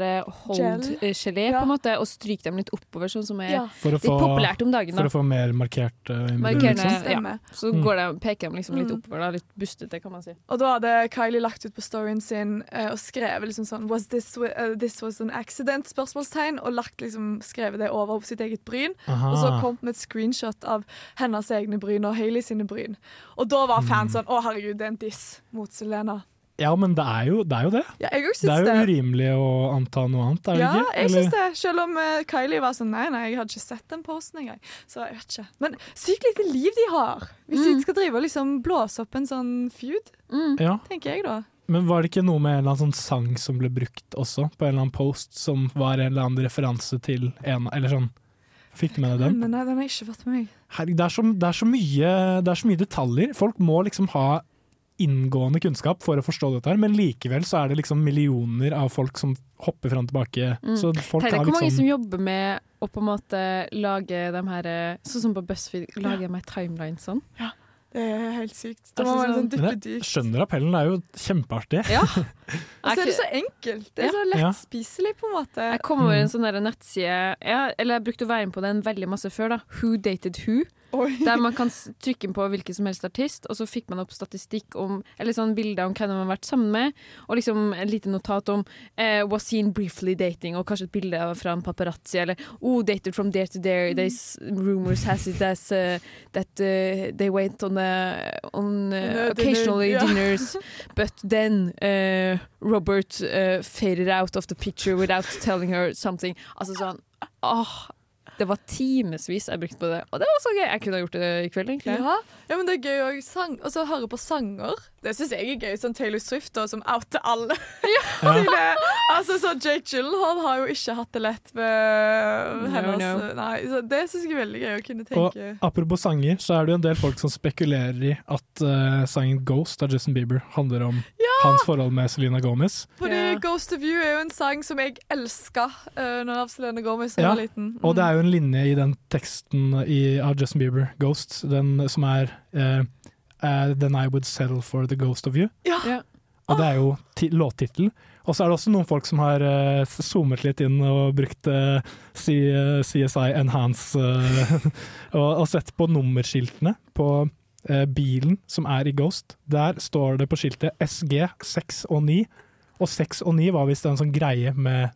hold-gelé på en måte, og stryker dem litt oppover, sånn som er Ja. Litt få, populært om dagen. for å få mer markert uh, Markerende, liksom. ja. Så Mm. går det, peker de liksom litt Mm. oppover, da, litt bustete, kan man si. Og da hadde Kylie lagt ut på storyen sin uh, og skrevet liksom sånn Was this, uh, this was an accident? spørsmålstegn Og lagt liksom skrevet det over på sitt eget bryn. Aha. Og så kom med et screenshot av hennes egne bryn og Hailey sine bryn. Og da var fans sånn Å, herregud, det er en diss mot Selena. Ja, men det er jo det. Er jo det. Ja, jeg også det er jo det. urimelig å anta noe annet, er det Ja, ikke? jeg Eller- syns det. Selv om eh, Kylie var sånn Nei, nei, jeg hadde ikke sett den posten engang. Så jeg vet ikke. Men sykt lite liv de har. Hvis Mm. de skal drive og liksom blåse opp en sånn feud, Ja. tenker jeg da. Men var det ikke noe med en eller annen sånn sang som ble brukt også, på en eller annen post, som var en eller annen referanse til en Eller sånn. Fikk du med deg den? Men nei, den har jeg ikke fått med meg. Herregud, det, er så, det, er mye, det er så mye detaljer. Folk må liksom ha inngående kunnskap for å forstå dette her, men likevel så er det liksom millioner av folk som hopper fram og tilbake. Mm. Så folk Tenk deg liksom hvor mange som jobber med å på en måte lage de her eh, Sånn som på BuzzFeed, lage de her Ja, Det er helt sykt. Da Altså, må være sånn- sånn dypt. skjønner appellen, det er jo kjempeartig. Ja. *laughs* Og så er det så enkelt. Det er så lettspiselig, lett spiselig, på en måte. Jeg kom over en sånn nettside ja, Eller jeg brukte å være med på den veldig masse før. da Who Dated Who. Der man kan trykke på hvilken som helst artist, og så fikk man opp statistikk om Eller sånn bilder om hvem man har vært sammen med, og liksom et lite notat om eh, Was seen briefly dating, og kanskje et bilde fra en paparazzi, eller Oh, dated from there to there. There's rumors has it as uh, that uh, they went on, a, on uh, Uh, occasionally dinners, *laughs* but then uh, Robert uh, faded out of the picture without telling her something. Altså sånn åh, Det var timevis jeg brukte på det, og det var så gøy. Jeg kunne ha gjort det i kveld, egentlig. Ja, ja, men det er gøy å sang, og så høre på sanger. Det syns jeg er gøy. Sånn Taylor Swift, da, som outer alle. *laughs* Ja. *laughs* altså, så Jake Gyllenhaal har jo ikke hatt det lett med No, hennes no. Nei, så Det syns jeg er veldig gøy å kunne tenke. Og apropos sanger, så er det jo en del folk som spekulerer i at uh, sangen 'Ghost' av Justin Bieber handler om hans forhold med Selena Gomez. Fordi Ghost of You er jo en sang som jeg elska uh, når av Selena Gomez Ja, var liten. Mm. og det er jo en linje i den teksten i, av Justin Bieber, 'Ghosts', den som er uh, uh, 'Then I would settle for the ghost of you'. Ja. Og det er jo ti- låttittel. Og så er det også noen folk som har uh, zoomet litt inn og brukt uh, C, CSI Enhance uh, *laughs* og, og sett på nummerskiltene på bilen som er i Ghost. Der står det på skiltet SG 6 og 9. Og 6 og 9 var visst en sånn greie med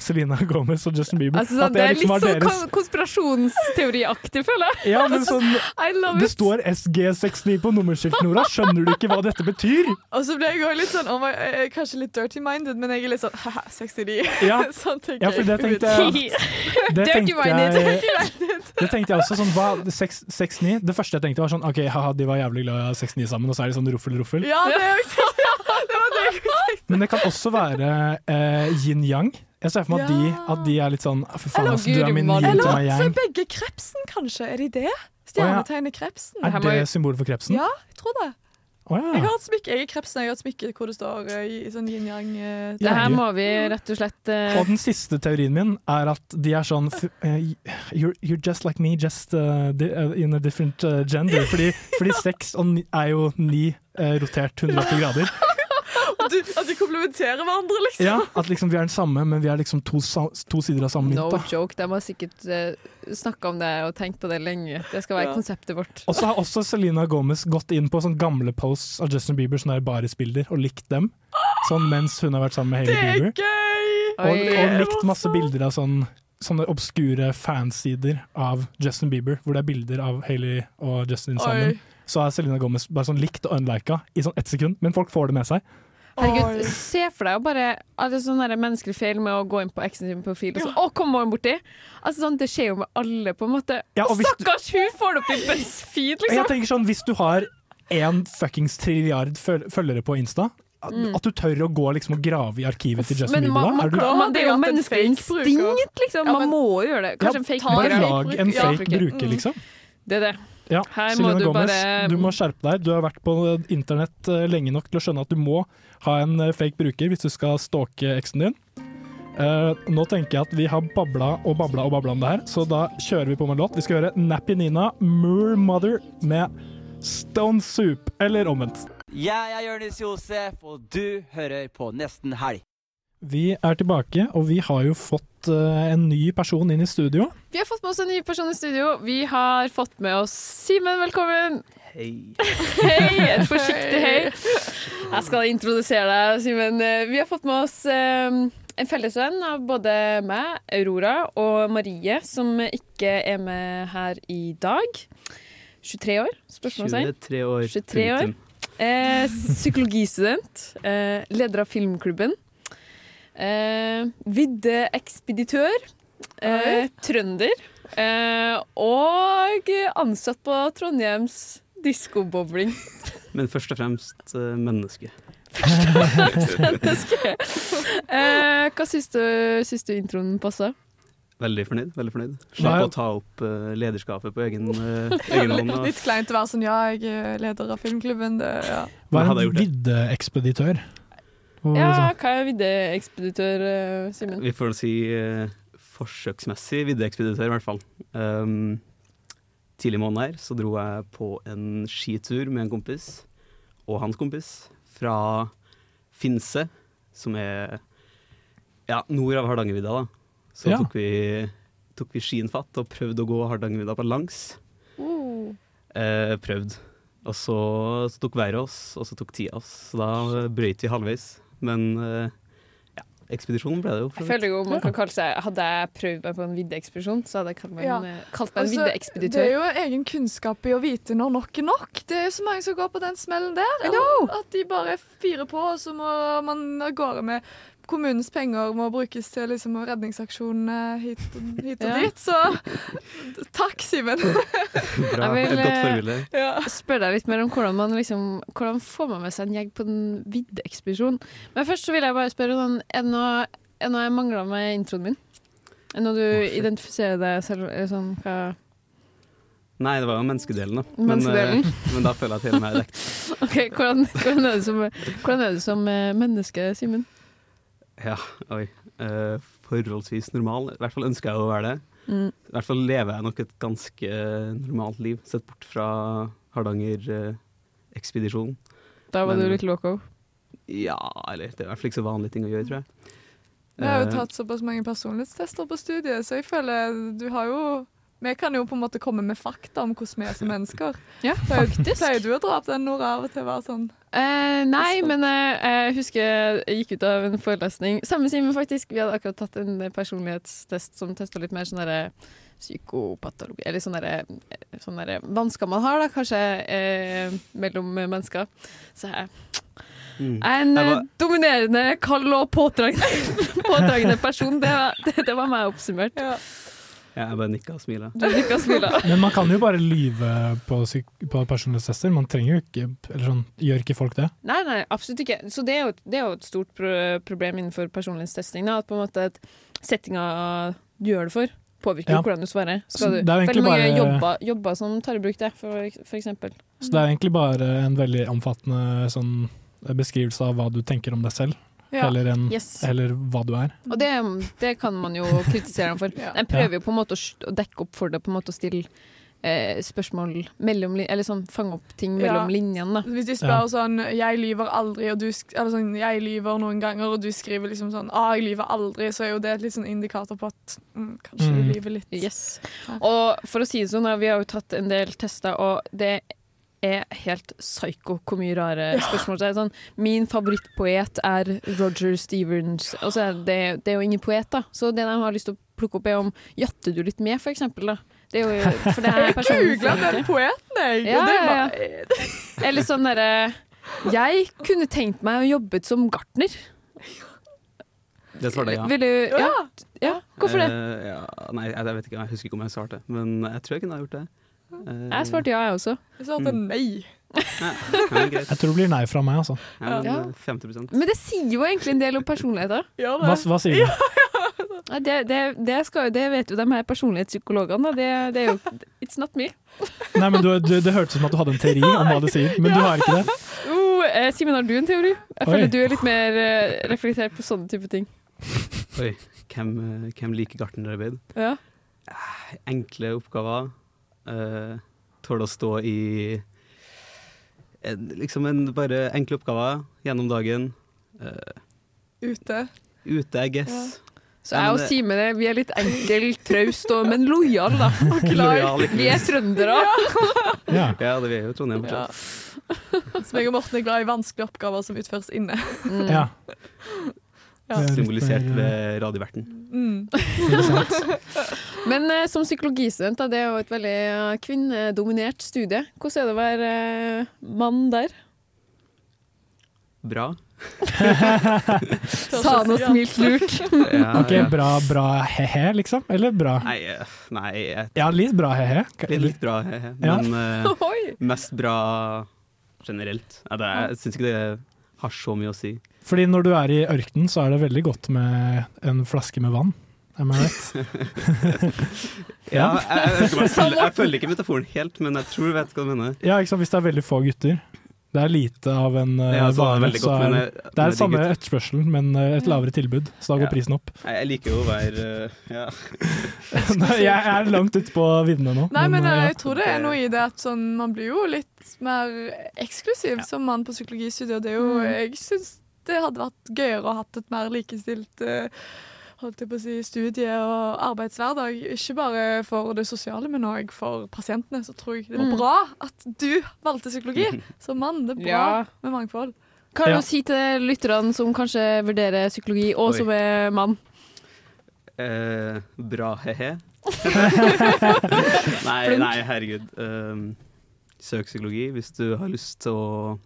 Selena Gomez og Justin Bieber. Altså, sånn, det er liksom litt var sånn konspirasjonsteoriaktig, føler jeg. Ja, men sånn *laughs* Det står SG69 på nummerskiltet, Nora. Skjønner du ikke hva dette betyr? *laughs* Og så ble jeg også litt sånn oh my, jeg er Kanskje litt dirty-minded, men jeg er litt sånn haha, 69. Ja. *laughs* sånn tenker Ja, for det tenkte jeg Det jeg, det tenkte jeg også. Sånn, hva, 6, 6-9 Det første jeg tenkte, var sånn OK, haha, de var jævlig glad i 6-9 sammen, og så er de sånn ruffel-ruffel. Ja, det, er jo- det var det jeg tenkte. Men det kan også være eh, yin-yang. Jeg ser for meg at, de, at de er litt sånn Fy faen, ass, du er min yin til meg Eller så er begge krepsen, kanskje. Er de det? Stjernetegnet krepsen. Er det symbolet for krepsen? Ja, jeg tror det. Oh, ja. Jeg har hatt smykke jeg er krepsen, jeg har et smykke hvor det står uh, i, sånn yin-yang. Uh, Det her må vi rett og slett uh... Og den siste teorien min er at de er sånn f- eh, you're, you're just like me, just in a different uh, gender. Fordi, fordi seks og ni er jo ni eh, rotert 180 grader. At, du, at de komplementerer hverandre, liksom. Ja, At liksom vi er den samme, men vi er liksom to, to sider av samme mynt. No joke. De har sikkert uh, snakka om det og tenkt på det lenge. Det skal være Ja. konseptet vårt. Og så har også Selena Gomez gått inn på sånne gamle posts av Justin Bieber, sånne er barisbilder, og likt dem. Sånn mens hun har vært sammen med Hailey Bieber. gøy! Og, Oi. og likt masse bilder av sånn, sånne obskure fansider av Justin Bieber, hvor det er bilder av Hailey og Justin sammen. Oi. Så har Selena Gomez bare sånn likt og unlika i sånn ett sekund, men folk får det med seg. Herregud, se for deg å bare alle sånne der menneskelig feil med å gå inn på eksen sin profil og så Å, kom morgen borti! Altså, sånn, det skjer jo med alle, på en måte. Ja, og Stakkars, du- hun får det opp i BuzzFeed, liksom. Jeg tenker sånn, Hvis du har en fuckings trilliard føl- følgere på Insta, at, Mm. at du tør å gå liksom og grave i arkivet til Justin Bieber, man, da? man, du, klar- man, det er jo menneskelig fake bruker. instinkt, liksom. Ja, Man må jo gjøre det. Kanskje Ja, en fake bare lag en Ja, fake bruker, liksom. Det er det. Ja, Her må du Gomez, bare- du må skjerpe deg. Du har vært på internett eh, lenge nok til å skjønne at du må ha en eh, fake bruker hvis du skal stalke eksen din. Uh, nå tenker jeg at vi har babla og babla og babla om det her, så da kjører vi på med en låt. Vi skal høre Nappy Nina, Moor Mother med Stone Soup, eller omvendt. Jeg er Jonis Josef, og du hører på Nesten Helg. Vi er tilbake, og vi har jo fått uh, en ny person inn i studio. Vi har fått med oss en ny person i studio. Vi har fått med oss Simen, velkommen. Hei. Hei, et *laughs* forsiktig hei. Jeg skal introdusere deg, Simen. Vi har fått med oss um, en fellesvenn av både meg, Aurora og Marie, som ikke er med her i dag. 23 år, spørsmålstegn. 23 år. 23 år. Eh, psykologistudent. Eh, leder av filmklubben. Eh, Vidde-ekspeditør. Eh, trønder. Eh, og ansatt på Trondheims diskobowling. *laughs* Men først og fremst eh, menneske. *laughs* Menneske. eh, hva syns du, syns du introen passa? Veldig fornøyd. veldig fornøyd. Slapp å ta opp uh, lederskapet på egen, uh, egen hånd. og- Litt kleint å være sånn ja, jeg er leder av filmklubben. Det, ja. Hva er en viddeekspeditør? Ja, hva er viddeekspeditør, eh, Simen? Vi får si uh, forsøksmessig viddeekspeditør, i hvert fall. Um, tidlig i måneden her så dro jeg på en skitur med en kompis og hans kompis fra Finse, som er ja, nord av Hardangervidda. da. Så Ja. tok, vi, tok vi skien fatt og prøvde å gå Hardangervidda på langs. Mm. Eh, prøvd. Og så, så tok været oss, og så tok tida oss. Så da brøyt vi halvveis. Men eh, ja, ekspedisjonen ble det jo. Jeg føler jo man kan kalle seg Hadde jeg prøvd meg på en viddeekspedisjon, så hadde jeg kalt meg Ja. en, eh, kalt meg en Altså, viddeekspeditør. Det er jo egen kunnskap i å vite når nok er nok. Det er jo så mange som går på den smellen der. At de bare firer på, og så må man av gårde med kommunens penger må brukes til liksom redningsaksjonene hit, hit og *laughs* Ja. dit. *laughs* Så takk, Simen. *laughs* Bra, Jeg vil, eh, spørre deg litt mer om hvordan man liksom Hvordan får man med seg en gjeng på en viddeekspedisjon. Men først så vil jeg bare spørre sånn, er det noe, er noe jeg mangler med introen min? Er det noe du identifiserer deg selv sånn, hva Nei, det var jo menneskedelen, da. Men, Menneskedelen. eh, men da føler jeg at hele meg er dekt. OK, hvordan, hvordan, er du som, hvordan er du som eh, menneske, Simen? Ja, oi. Uh, forholdsvis normal. I hvert fall ønsker jeg å være det. Mm. I hvert fall lever jeg nok et ganske normalt liv, sett bort fra Hardanger-ekspedisjonen. Da var Men- du litt loco. ja, eller det er i hvert fall ikke så vanlige ting å gjøre, tror jeg. Jeg har jo Eh, tatt såpass mange personlighetstester på studiet, så jeg føler du har jo Vi kan jo på en måte komme med fakta om hvordan vi er som mennesker. *laughs* Ja, faktisk. Pleier du å dra opp den Nora av og til? Være sånn Eh, nei, men eh, jeg husker jeg gikk ut av en forelesning Samme Simen, faktisk. Vi hadde akkurat tatt en personlighetstest som testa litt mer sånn derre psykopatologi Eller sånn derre sånn vansker man har, da, kanskje, eh, mellom mennesker. Så jeg mm. en eh, var- dominerende, kald og påtrengende, *laughs* påtrengende person. Det var, *laughs* det, det var meg oppsummert. ja, jeg bare nikka og smila. Du nikka og smila. *laughs* Men man kan jo bare lyve på, på personlighetstester. Man trenger jo ikke Eller sånn, gjør ikke folk det? Nei, nei, absolutt ikke. Så det er jo, det er jo et stort pro problem innenfor personlighetstesting. Da, at på en måte at settinga du gjør det for, påvirker Ja. hvordan du svarer. Skal du, er veldig mange bare- jobber, jobber som tar i bruk det, for, for eksempel. Så det er egentlig bare en veldig omfattende sånn, beskrivelse av hva du tenker om deg selv. Ja. Eller, en, Yes. eller hva du er. Og det, det kan man jo kritisere ham for. *laughs* De prøver jo på en måte å, dekke opp for det, på en måte å stille eh, spørsmål mellom Eller sånn fange opp ting mellom Ja. linjene. Hvis de spør sånn 'jeg lyver aldri', og du eller sånn 'jeg lyver noen ganger', og du skriver liksom sånn 'ah, jeg lyver aldri', så er jo det et litt sånn indikator på at mm, kanskje du Mm. lyver litt. Yes. Og for å si det sånn, vi har jo tatt en del tester, og det er helt psyko hvor mye rare spørsmål. Det er sånn, min favorittpoet er Roger Stevens. Altså, er det, det er jo ingen poet, da. Så det de har lyst til å plukke opp, er om jatter du litt med, for eksempel. Da. Det er jo, for det er Jeg personen googla den poeten, jeg. Ja, ja, ja. Eller sånn derre Jeg kunne tenkt meg å jobbe som gartner. Det svarte jeg ja. Vil du Ja. ja. Hvorfor det? Uh, ja, nei, jeg, jeg vet ikke, jeg husker ikke om jeg svarte, men jeg tror jeg kunne ha gjort det. Eh, Jeg svarte ja, jeg også. Jeg svarte er nei. ja. Jeg tror det blir nei fra meg, altså. Ja, men, Ja. eh, 50% Men det sier jo egentlig en del om personligheter. Hva, hva sier du? *laughs* Det, det, det, skal, det vet jo de her personlighetspsykologene. Det, det er jo It's not me. Nei, men du, du, Det hørtes ut som at du hadde en teori om hva det sier, men du har ikke det. *laughs* Oh, eh, Simen, har du en teori? Jeg Oi. føler du er litt mer eh, reflektert på sånne type ting. Oi, hvem, eh, hvem liker gartnerarbeid? Ja. Enkle oppgaver. Uh, Tåle å stå i en, liksom en bare enkle oppgaver gjennom dagen. Uh, Ute. ute, I guess. Så jeg og Simen er- vi er litt enkel, traust, og- men lojal, da. *laughs* Lojal, Vi er trøndere. *laughs* Ja. Ja, det er jo Trondheim fortsatt. Så meg og Morten er glad i vanskelige oppgaver som utføres inne. Mm. Ja. *laughs* Ja. Er Symbolisert mer, ved radioverten. Mm. *laughs* *laughs* Men eh, som psykologistudent, da, det er jo et veldig eh, kvinnedominert studie. Hvordan er det å være eh, mann der? Bra. *laughs* Sa han og smilte lurt. Ja, Ok, ja. bra, bra he-he, liksom? Eller bra Nei, eh, nei jeg, Ja, litt bra he-he. litt, litt bra, he-he. Men eh, mest bra generelt. Ja, det er, jeg syns ikke det har så mye å si. Fordi når du er i ørkenen, så er det veldig godt med en flaske med vann. Am I right? *laughs* Ja, jeg, jeg, jeg, jeg *laughs* følger ikke metaforen helt, men jeg tror du vet hva du mener. Ja, ikke sant? Hvis det er veldig få gutter. Det er lite av en uh, Ja, så er det så er, det er samme etterspørselen, men uh, et lavere tilbud. Så da går Ja. prisen opp. Nei, Jeg liker jo å være eh, ja. *laughs* Nei, jeg er langt ute på viddene nå. Nei, men men eh, ja. jeg tror det er noe i det at sånn, man blir jo litt mer eksklusiv som mann på psykologistudiet. og Det er jo, Mm. jeg syns det hadde vært gøyere å ha hatt et mer likestilt eh, holdt jeg på å si, studie- og arbeidshverdag. Ikke bare for det sosiale, men òg for pasientene. Så tror jeg det var Mm. bra at du valgte psykologi *laughs* som mann. Det er bra Ja. med mangfold. Hva har du Ja. å si til lytterne som kanskje vurderer psykologi, og Oi. som er mann? Eh, bra, he-he. *laughs* nei, nei, herregud. Um, søk psykologi hvis du har lyst til å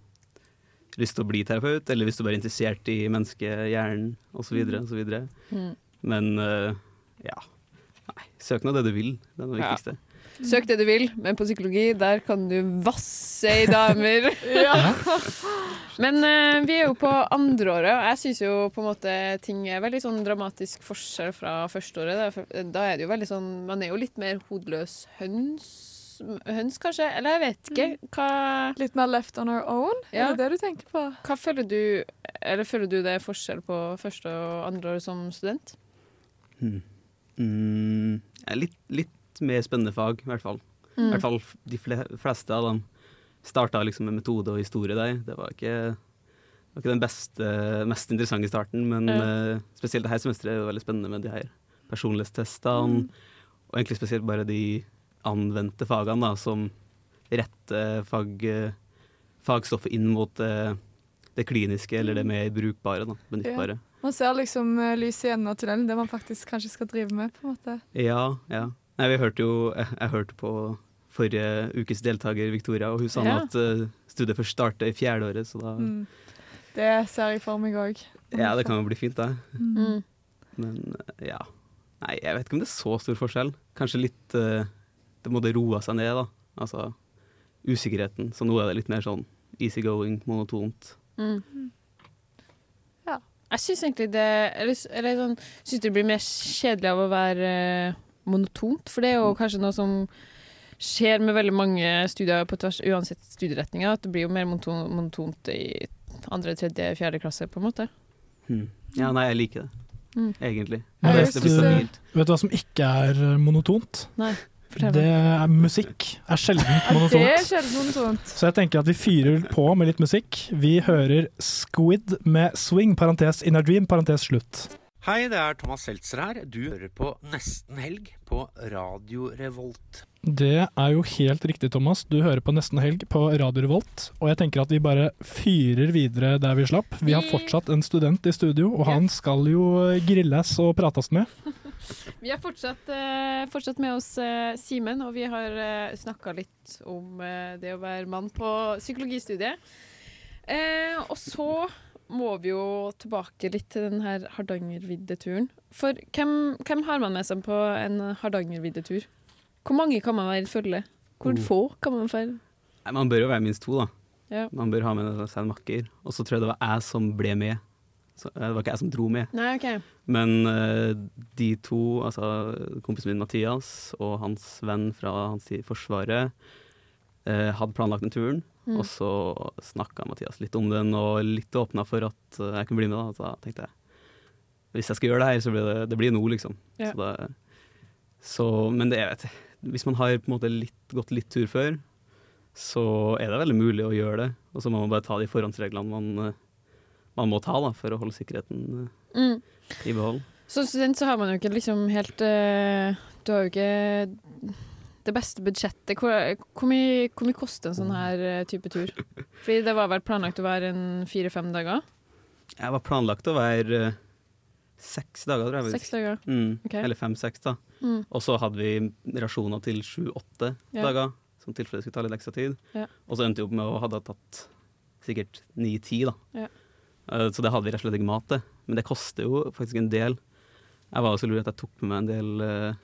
lyst til å bli terapeut, eller hvis du bare er interessert i menneskehjernen osv. Mm. Men eh, ja. Nei, søk nå det du vil. Det er det Ja. Søk det du vil, men på psykologi der kan du vasse i damer. *laughs* *laughs* Men uh, vi er jo på andreåret, og jeg syns jo på en måte ting er veldig sånn dramatisk forskjell fra førsteåret. Da, da er det jo veldig sånn Man er jo litt mer hodeløs høns, høns kanskje? Eller jeg vet ikke. Hva, Litt mer left on our own? Ja. Er det det du tenker på? hva føler du Eller føler du det er forskjell på første og andre år som student? Mm, ja, litt, litt mer spennende fag, i hvert fall. I Mm. hvert fall de fleste av dem starta liksom med metode og historie der. Det var ikke, det var ikke den beste, mest interessante starten, men Ja. eh, spesielt dette semesteret er det veldig spennende med de her personlighetstestene, og egentlig spesielt bare de anvendte fagene, da, som retter fag, fagstoffet inn mot eh, det kliniske, eller det mer brukbare, da, benyttbare. Man ser liksom eh, lyset i enden av tunnelen, det man faktisk kanskje skal drive med. på en måte. Ja, ja. Nei, vi hørte jo Jeg, jeg hørte på forrige ukes deltaker, Victoria, og hun sa Ja. at uh, studiet først starter i fjerde året, så da Mm. Det ser jeg for meg òg. Ja, det kan jo bli fint, det. Mm. Men uh, ja. Nei, jeg vet ikke om det er så stor forskjell. Kanskje litt uh, Det måtte roe seg ned, da. Altså usikkerheten. Så nå er det litt mer sånn easygoing, monotont. Mm. Jeg syns egentlig det Eller, eller sånn, synes det blir mer kjedelig av å være eh, monotont, for det er jo kanskje noe som skjer med veldig mange studier på tvers, uansett studieretninger, at det blir jo mer monoton, monotont i andre, tredje, fjerde klasse, på en måte. Mm. Ja, nei, jeg liker det. Mm. Egentlig. Jeg jeg vet, du, vet du hva som ikke er eh, monotont? Nei, Det er musikk. er sjelden *laughs* Det er monotont. sjelden monotont. Så jeg tenker at vi fyrer på med litt musikk. Vi hører Squid med Swing, parentes Inner Dream, parentes slutt. Hei, det er Thomas Seltzer her. Du hører på Nesten helg på Radio Revolt. Det er jo helt riktig, Thomas. Du hører på Nesten helg på Radio Revolt. Og jeg tenker at vi bare fyrer videre der vi slapp. Vi har fortsatt en student i studio, og han skal jo grilles og prates med. Vi har fortsatt, eh, fortsatt med oss eh, Simen, og vi har uh, snakka litt om eh, det å være mann på psykologistudiet. Eh, og så må vi jo tilbake litt til den her Hardangerviddeturen. For hvem, hvem har man med seg på en Hardangerviddetur? Hvor mange kan man være i følge? Hvor Oh. få kan man være? Nei, man bør jo være minst to, da. Ja. Man bør ha med seg en makker. Og så tror jeg det var jeg som ble med Så, eh, det var ikke jeg som dro med. Nei, okay. Men uh, de to, altså kompisen min Mathias og hans venn fra hans tid i Forsvaret, uh, hadde planlagt den turen. Mm. Og så snakka Mathias litt om den, og litt åpna for at uh, jeg kunne bli med. Da. Så tenkte jeg hvis jeg skal gjøre det her, så blir det, det blir nå, liksom. Ja. Så det, så, men det, vet, hvis man har på en måte litt, gått litt tur før, så er det veldig mulig å gjøre det. Og så må man bare ta de forhåndsreglene man, man må ta da, for å holde sikkerheten eh, Mm. i behold. Som student så har man jo ikke liksom helt eh, Du har jo ikke det beste budsjettet. Hvor, hvor, mye, hvor mye koster en sånn her eh, type tur? Fordi det var vel planlagt å være en fire-fem dager? Jeg var planlagt å være uh, seks dager, tror jeg. Seks dager. Mm, Okay. Eller fem-seks, da. Mm. Og så hadde vi rasjoner til sju-åtte Ja. dager, som tilfelle skulle ta litt ekstra tid. Ja. Og så endte vi opp med å ha tatt sikkert ni-ti, da. Ja. Eh, Så det hadde vi rett og slett ikke mat til. Men det koster jo faktisk en del. Jeg var så lur at jeg tok med meg en del uh,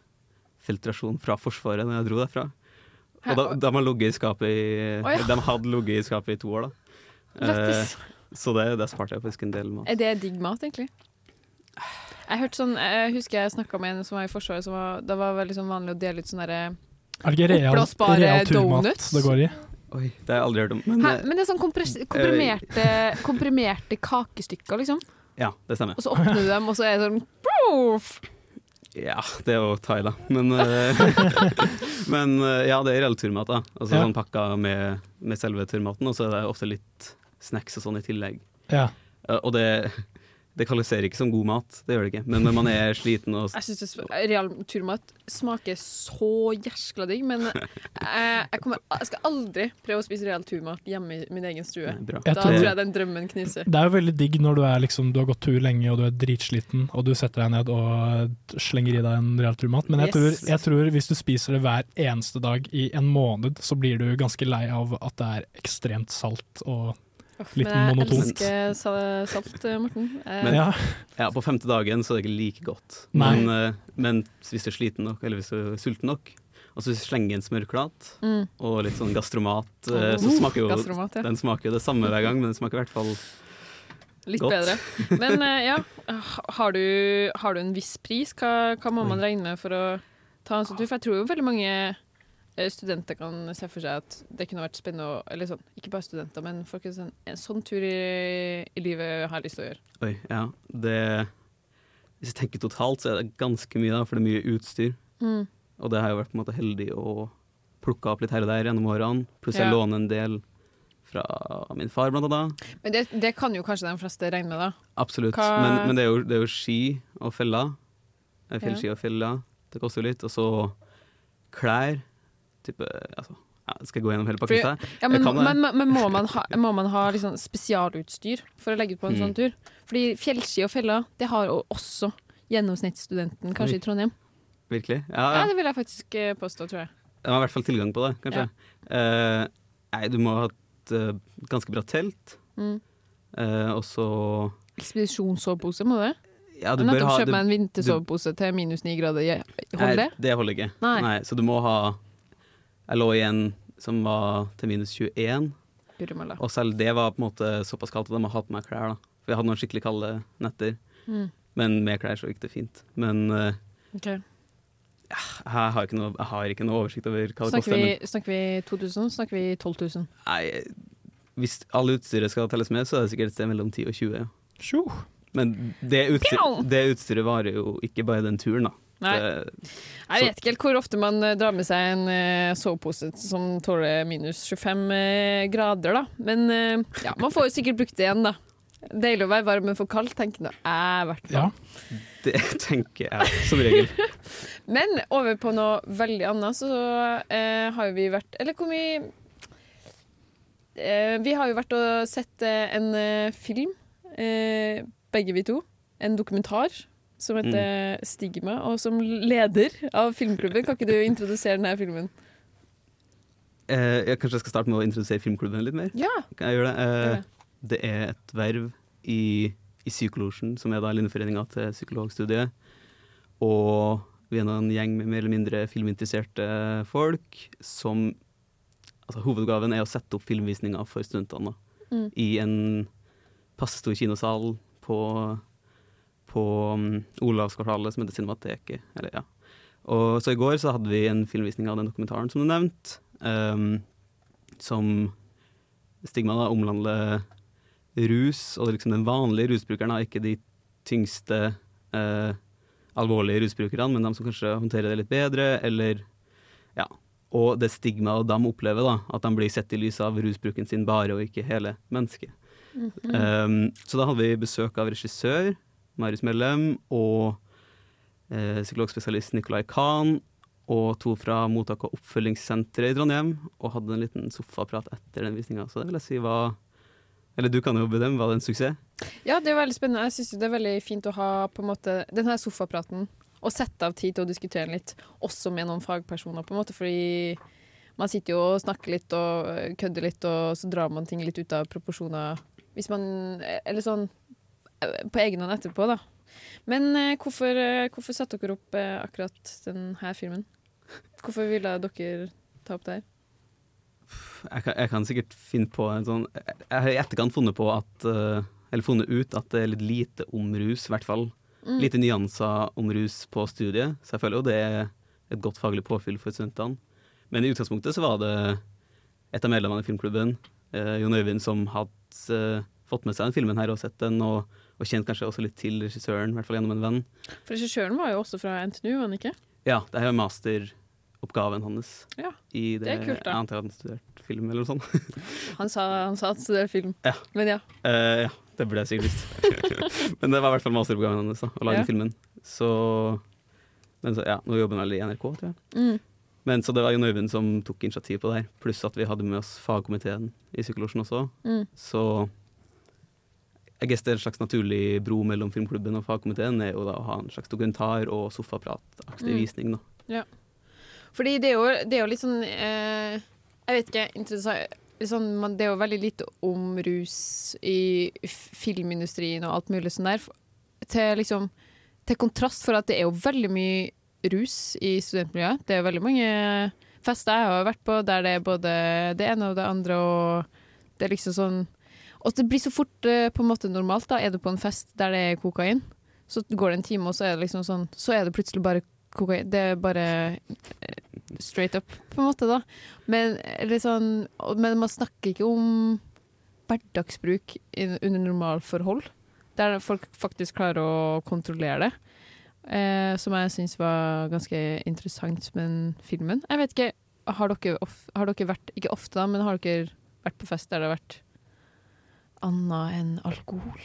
filtrasjon fra Forsvaret når jeg dro derfra. Og da, de har ligget i skapet i oh, ja. De hadde ligget i skapet i to år, da. Uh, så det, det sparte jeg faktisk en del mat. Er det digg mat, egentlig? Jeg hørte sånn, jeg husker jeg snakka med en som var i Forsvaret, som var, det var veldig sånn vanlig å dele ut sånne der, Er det ikke real, oppblåsbare donuts. det går i? Oi, det har jeg aldri hørt om. Men, Hæ? eh, Men det er sånn komprimerte, *laughs* komprimerte kakestykker, liksom. ja, det stemmer. Og så åpner du dem, og så er det sånn Poof! Ja, det er jo thai, da. Men, eh, *laughs* men eh, ja, det er reell turmat. da. Altså Ja. sånn pakka med, med selve turmaten, og så er det ofte litt snacks og sånn i tillegg. Ja. Eh, og det, det kvalifiserer ikke som god mat, det gjør det ikke. Men når man er sliten og *laughs* Jeg syns real turmat smaker så jæskla digg, men *laughs* jeg, jeg, kommer, jeg skal aldri prøve å spise real turmat hjemme i min egen stue. Nei. Da tror jeg den drømmen knuser. Det er jo veldig digg når du, er liksom, du har gått tur lenge og du er dritsliten, og du setter deg ned og slenger i deg en real turmat. Men jeg, Yes. tror, jeg tror hvis du spiser det hver eneste dag i en måned, så blir du ganske lei av at det er ekstremt salt og litt men jeg monotont. elsker salt, eh, Morten. Eh, Men, Ja. ja. på femte dagen så er det ikke like godt. Men, eh, men hvis du er sliten nok, eller hvis du er sulten nok, og så slenger en smørklat Mm. og litt sånn gastromat, Oh, så smaker jo gastromat, ja. den smaker jo det samme hver gang, men den smaker i hvert fall Litt Godt. bedre. Men ja, har du, har du en viss pris? Hva, hva må man regne med for å ta en sånn tur? For jeg tror jo veldig mange studenter kan se for seg at det kunne vært spennende Eller sånn, ikke bare studenter, men folk en, sånn, en sånn tur i, i livet har jeg lyst til å gjøre. Oi, ja. Det Hvis jeg tenker totalt, så er det ganske mye, da, for det er mye utstyr. Mm. Og det har jeg vært på en måte heldig å plukke opp litt her og der gjennom årene. Pluss jeg Ja. låner en del fra min far, blant annet. Men det, det kan jo kanskje de fleste regne med, da. Absolutt. Men, men det, er jo, det er jo ski og feller. Eh, Fjellski og feller. Det koster jo litt. Og så klær. Type altså, ja, Skal jeg gå gjennom hele pakka? ja, men, kan men, men må man ha, må man ha liksom spesialutstyr for å legge ut på en Mm. sånn tur? Fordi fjellski og feller, det har også gjennomsnittsstudenten, kanskje i Trondheim. Virkelig? Ja, Ja, ja. det vil jeg faktisk eh, påstå, tror jeg. De har i hvert fall tilgang på det, kanskje. Uh, nei, du må ha et uh, ganske bra telt. Mm. Uh, og så Ekspedisjonssovepose, må det? Ja, du bør ha kjøpt meg en vintersovepose til minus ni grader. Holder det? det holder ikke. Nei. Så du må ha Jeg lå i en som var til minus 21, Guri og selv det var på en måte såpass kaldt at de har hatt på meg klær. da For jeg hadde noen skikkelig kalde netter. Mm. Men med klær så gikk det fint. Men uh, okay. ja, jeg, har ikke noe, jeg har ikke noe oversikt over hva det koster. vi, Men snakker vi 2000? Snakker vi 12 000? nei, hvis alle utstyret skal telles med, så er det sikkert et sted mellom 10 og 20. Ja. Men det, utstyr, det utstyret varer jo ikke bare den turen, da. Nei. Det, Jeg vet ikke helt hvor ofte man eh, drar med seg en uh, sovepose som tåler minus 25 eh, grader, da. Men eh, ja, man får jo sikkert brukt det igjen, da. Deilig å være varm, men for kald, tenker nå jeg, i hvert fall. det tenker jeg som regel. *laughs* Men over på noe veldig annet, så eh, har jo vi vært Eller hvor mye eh, Vi har jo vært og sett eh, en eh, film, eh, begge vi to. En dokumentar som heter Stigma, og som leder av filmklubben. Kan ikke du introdusere denne filmen? Eh, jeg kanskje jeg skal starte med å introdusere filmklubben litt mer? Ja. Kan jeg gjøre det? Eh, det. det er et verv i, i Psykolosjen, som er da linjeforeninga til psykologstudiet. Og vi er en gjeng med mer eller mindre filminteresserte folk som Altså hovedoppgaven er å sette opp filmvisninger for studentene. Mm. I en passe stor kinosal på, på um, Olavskvartalet, som heter Cinemateket. Eller, ja. Og så i går så hadde vi en filmvisning av den dokumentaren som du nevnte, um, som Stigma da omhandler rus, og liksom den vanlige rusbrukeren, da, ikke de tyngste uh, alvorlige rusbrukerne, men de som kanskje håndterer det litt bedre, eller ja. Og det stigmaet de opplever, da, at de blir sett i lys av rusbruken sin bare, og ikke hele mennesket. Mhm. Um, så da hadde vi besøk av regissør Marius Mellem og eh, psykologspesialist Nicolai Kahn og to fra mottak- og oppfølgingssenteret i Trondheim, og hadde en liten sofaprat etter den visninga. Så det vil jeg si var Eller du kan jo bedømme, var det en suksess? Ja, det er veldig spennende. Jeg syns det er veldig fint å ha på en måte den her sofapraten, og sette av tid til å diskutere den litt, også med noen fagpersoner, på en måte, fordi man sitter jo og snakker litt og øh, kødder litt, og så drar man ting litt ut av proporsjoner hvis man Eller sånn på egen hånd etterpå, da. Men øh, hvorfor, øh, hvorfor satte dere opp akkurat denne filmen? Hvorfor ville dere ta opp det her? jeg kan, jeg kan sikkert finne på en sånn Jeg har i etterkant funnet på at eh, Eller funnet ut at det er litt lite om rus, i hvert fall. Mm. Lite nyanser om rus på studiet, så jeg føler jo det er et godt faglig påfyll for studentene. Men i utgangspunktet så var det et av medlemmene i filmklubben, eh, Jon Øyvind, som hadde eh, fått med seg den filmen her og sett den, og, og kjent kanskje også litt til regissøren, i hvert fall gjennom en venn. For regissøren var jo også fra NTNU, var han ikke? Ja, det er jo masteroppgaven hans. Ja, I det, det er kult, da. Jeg antar at han studerte film eller noe sånt. *laughs* Han sa han sa at det er film. Ja. Men ja. Uh, ja, det burde jeg sikkert visst. *laughs* men det var i hvert fall masteroppgaven hans, da, å lage Ja. filmen. Så Men så, ja, nå jobber han vel i NRK, tror jeg. Mm. Men så det var Jon Øyvind som tok initiativ på det her, pluss at vi hadde med oss fagkomiteen i Psykolosjen også. Mm. Så jeg gjetter er en slags naturlig bro mellom filmklubben og fagkomiteen er jo da å ha en slags dokumentar og sofaprataktig Mm. visning, da. Ja. Fordi det er jo, det er jo litt sånn eh, Jeg vet ikke, interessant litt sånn, man, Det er jo veldig lite om rus i filmindustrien og alt mulig sånn der. Til, liksom, til kontrast for at det er jo veldig mye rus i studentmiljøet. Det er veldig mange fester jeg har vært på der det er både det ene og det andre, og det er liksom sånn Og det blir så fort eh, på en måte normalt. da Er du på en fest der det er kokain, så går det en time, og så er det liksom sånn Så er det plutselig bare kokain. Det er bare eh, straight up, på en måte, da. Men, sånn, men man snakker ikke om hverdagsbruk under normalforhold. Der folk faktisk klarer å kontrollere det. Eh, som jeg syns var ganske interessant med filmen. Jeg vet ikke, har dere, of, har dere vært Ikke ofte, da, men har dere vært på fest der det har vært annet enn alkohol?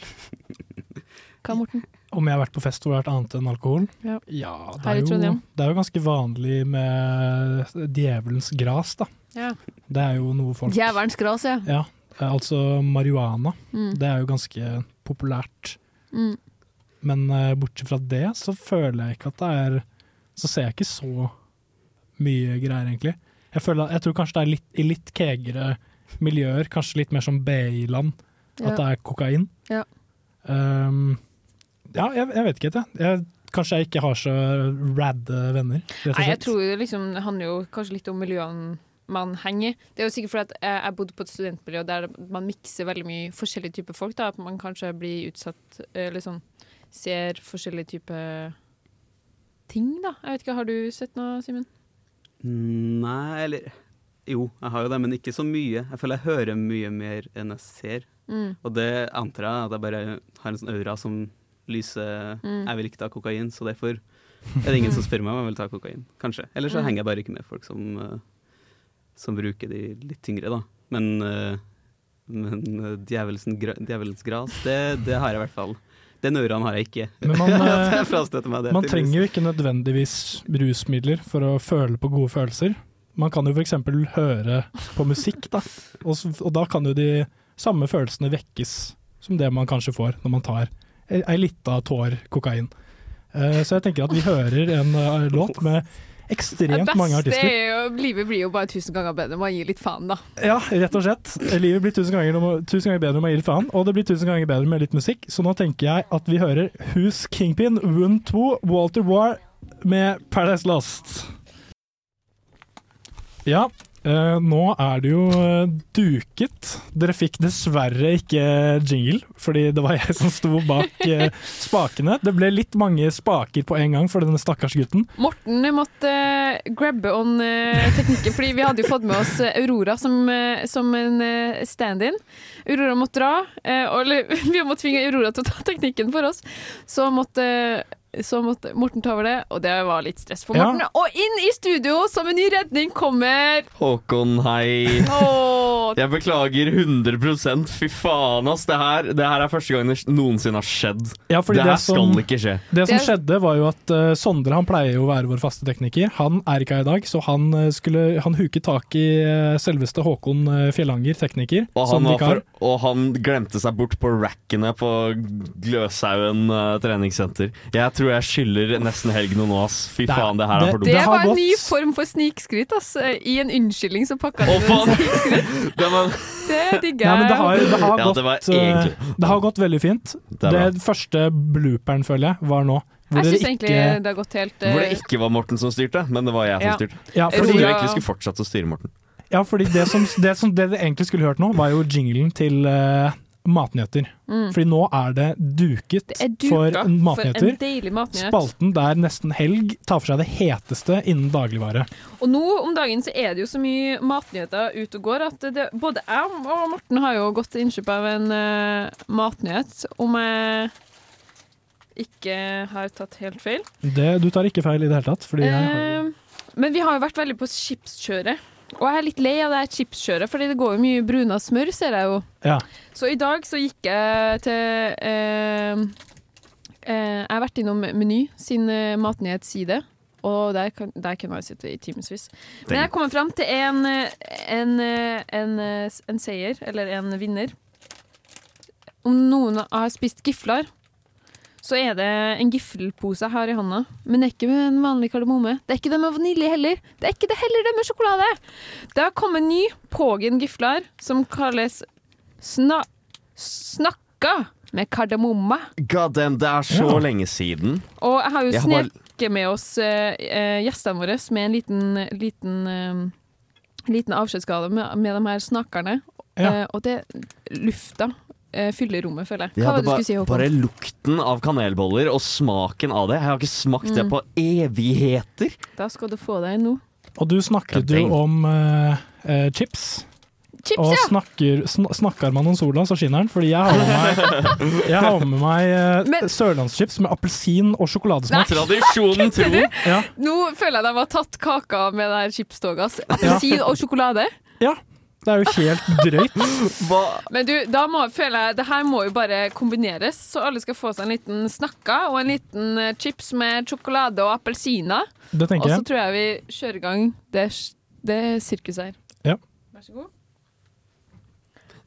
Hva, Morten? Om jeg har vært på fest hvor det har vært annet enn alkohol? Ja. det, er jo, det er jo ganske vanlig med djevelens gras, da. Ja. Det er jo noe folk Djevelens gras, ja. Ja, altså marihuana. Mm. Det er jo ganske populært. Mm. Men uh, bortsett fra det, så føler jeg ikke at det er Så ser jeg ikke så mye greier, egentlig. Jeg, føler, jeg tror kanskje det er litt, i litt kegere miljøer, kanskje litt mer som BI-land, Ja. at det er kokain. Ja. Um, ja, jeg, jeg vet ikke helt, jeg. jeg. Kanskje jeg ikke har så radde venner, rett og Nei, jeg tror det liksom, handler jo kanskje litt om miljøene man henger. Det er jo sikkert fordi at jeg, jeg bodde på et studentmiljø der man mikser veldig mye forskjellige typer folk. Da, at man kanskje blir utsatt Eller sånn ser forskjellige typer ting, da. Jeg vet ikke, Har du sett noe, Simen? Nei, eller Jo, jeg har jo det, men ikke så mye. Jeg føler jeg hører mye mer enn jeg ser. Mm. Og det antar jeg at jeg bare har en sånn aura som lyser Mm. Jeg vil ikke ta kokain, så derfor er det ingen som spør meg om jeg vil ta kokain. Kanskje. Eller så Mm. henger jeg bare ikke med folk som, eh, som bruker de litt tyngre, da. Men, eh, men eh, djevelens gras, det, det har jeg i hvert fall. Den auraen har jeg ikke. Men man, *laughs* Jeg meg det. man trenger jo ikke nødvendigvis rusmidler for å føle på gode følelser. Man kan jo f.eks. høre på musikk, da. Og, og da kan jo de samme følelsene vekkes som det man kanskje får når man tar ei, lita tår kokain. Uh, så jeg tenker at vi hører en uh, låt med ekstremt mange beste artister. er jo Livet blir jo bare tusen ganger bedre. Man gir litt faen, da. Ja, rett og slett. Livet blir tusen ganger, tusen ganger bedre når man gir litt faen, og det blir tusen ganger bedre med litt musikk. Så nå tenker jeg at vi hører Who's Kingpin, Wound 2, Walter War med Paradise Lost. Ja, Eh, nå er det jo uh, duket. Dere fikk dessverre ikke jingle, fordi det var *laughs* jeg som sto bak uh, spakene. Det ble litt mange spaker på en gang for denne stakkars gutten. Morten måtte grabbe on teknikken, fordi vi hadde jo fått med oss Aurora som, som en stand-in. Aurora måtte dra, og- *laughs* vi måtte tvinge Aurora til å ta teknikken for oss. Så måtte, så måtte Morten ta over det, og det var litt stress for Ja. Morten. Og inn i studio, som en ny redning, kommer Håkon, hei. Oh. *laughs* Jeg beklager 100 Fy faen, ass. Det her, det her er første gang det noensinne har skjedd. Ja, fordi det her det som- skal ikke skje. Det som skjedde var jo at uh, Sondre han pleier jo å være vår faste tekniker. Han er ikke her i dag, så han, uh, skulle, han huket tak i uh, selveste Håkon Fjellanger, tekniker, Og han, var for, og han glemte seg bort på rackene på Gløshaugen treningssenter. Jeg tror jeg skylder nesten helg nå, ass. Fy Det faen, det her er for dumt. Det var en ny form for snikskryt. ass. I en unnskyldning så pakka du snikskryt. *laughs* Det var Det digger Nei, det har, det har, Ja, gått, det var eh, egentlig- det har gått veldig fint. Det Det, første blooperen, føler jeg, var nå. hvor Jeg syns egentlig ikke- det har gått helt uh... Hvor det ikke var Morten som styrte, men det var jeg som Ja. styrte. Ja, jeg trodde egentlig skulle fortsette å styre, Morten. Ja, fordi det som, det som det dere egentlig skulle hørt nå, var jo jinglen til eh, Matnyheter. Mm. Fordi nå er det duket Det er duka for for matnyheter. en deilig matnyhet. Spalten der nesten helg tar for seg det heteste innen dagligvare. Og nå om dagen så er det jo så mye matnyheter ute og går at det, både jeg og Morten har jo gått til innkjøp av en uh, matnyhet, om jeg ikke har tatt helt feil. Det, du tar ikke feil i det hele tatt. Fordi jeg har, Eh, men vi har jo vært veldig på chipskjøret. Og jeg er litt lei av det chipskjøret, Fordi det går jo mye bruna smør, ser jeg jo. ja. Så i dag så gikk jeg til eh, eh, Jeg har vært innom Meny sin eh, matnyhetsside, og der, kan, der kunne jeg sitte i timevis. Men jeg kommer fram til en, en, en, en seier, eller en vinner. Om noen har spist gifler, så er det en giffelpose jeg har i hånda. Men det er ikke med en vanlig kardemomme. Det er ikke det med vanilje heller. Det er ikke det heller det med sjokolade. Det har kommet en ny Pågen gifler som kalles sna Snakka med kardemomme. God damn, det er så Ja. lenge siden. Og jeg har jo sneket med oss eh, gjestene våre med en liten, liten, uh, liten avskjedsgave med, med de her snakkerne. Ja. Uh, og det lufta eh, fyller rommet, føler jeg. Hva Ja, var det det du bare, skulle si, Håkon? bare lukten av kanelboller og smaken av det. Jeg har ikke smakt det Mm. på evigheter. Da skal du få deg noe. Og du snakket jo om uh, uh, chips. Chips, og snakker, sn snakker man om sola, så skinner den. Fordi jeg har med meg, *laughs* jeg har med meg Men- sørlandschips med appelsin og sjokoladesmak. Tradisjonen tro. Ja. Nå føler jeg de har tatt kaka med det her chipstoget. Appelsin ja. og sjokolade. ja. Det er jo helt drøyt. *laughs* Men du, da må, føler jeg det her må jo bare kombineres, så alle skal få seg en liten snakka og en liten eh, chips med sjokolade og appelsiner. Det tenker jeg. Og så tror jeg vi kjører i gang det, det sirkuset her. Ja. Vær så god.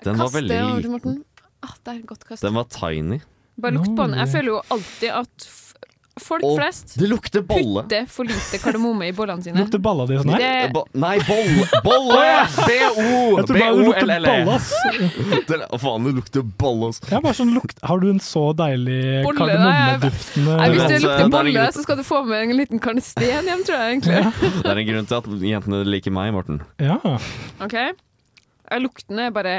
Den var veldig liten. Ah, det godt kast. Den var tiny. Bare lukt på den. Jeg føler jo alltid at folk Og flest det lukter bolle. putter for lite kardemomme i bollene sine. *laughs* Lukter balla di sånn her? Det- Bo nei, bolle! Bolle! B-O! Jeg tror bare det lukter B-O-L-L-E. bolle, ass. *laughs* Å faen, det lukter bolle, ass. Ja, bare sånn lukt. Har du en så deilig Bolle, kardemommeduftende Nei, hvis du Det er lukter bolle, så skal du få med en liten karnesten hjem, tror jeg egentlig. *laughs* Det er en grunn til at jentene liker meg, Morten. Ja. Ok? Lukten er bare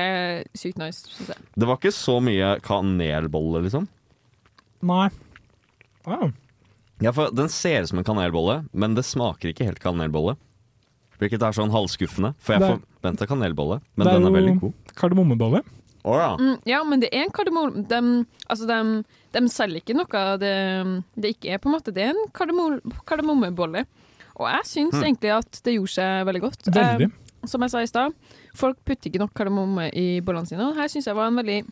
sykt nice, synes jeg. Det var ikke så mye kanelbolle, liksom. Nei. Ah. Ja, for Den ser ut som en kanelbolle, men det smaker ikke helt kanelbolle. Hvilket er sånn halvskuffende, for jeg Det er- forventa kanelbolle. Men den er er veldig god. Kardemommebolle. Oh, ja. Mm, ja, men det er en kardemomme de, altså de, de selger ikke noe det, det ikke er, på en måte. Det er en kardemommebolle. Og jeg syns Mm. egentlig at det gjorde seg veldig godt. Veldig. Eh, som jeg sa i stad, folk putter ikke nok kardemomme i bollene sine. Og her syns jeg var en veldig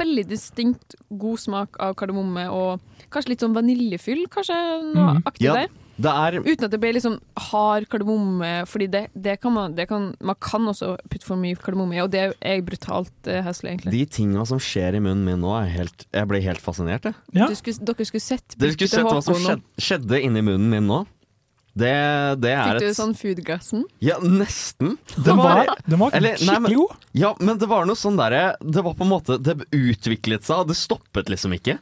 Veldig distinkt god smak av kardemomme og kanskje litt sånn vaniljefyll, kanskje noe mm. aktig Ja, der. det er Uten at det blir liksom hard kardemomme, fordi det, det kan man det kan, Man kan også putte for mye kardemomme i, og det er brutalt uh, heslig, egentlig. De tinga som skjer i munnen min nå, er helt Jeg ble helt fascinert, jeg. Du skulle, dere skulle sett Dere skulle sett hva som skjedde, skjedde inni munnen min nå. Det, det er Fikk du et sånn foodgassen? Ja, nesten. Den var, det var Eller, nei, men- skikkelig god. Ja, men det var noe sånn derre Det var på en måte Det utviklet seg, og det stoppet liksom ikke.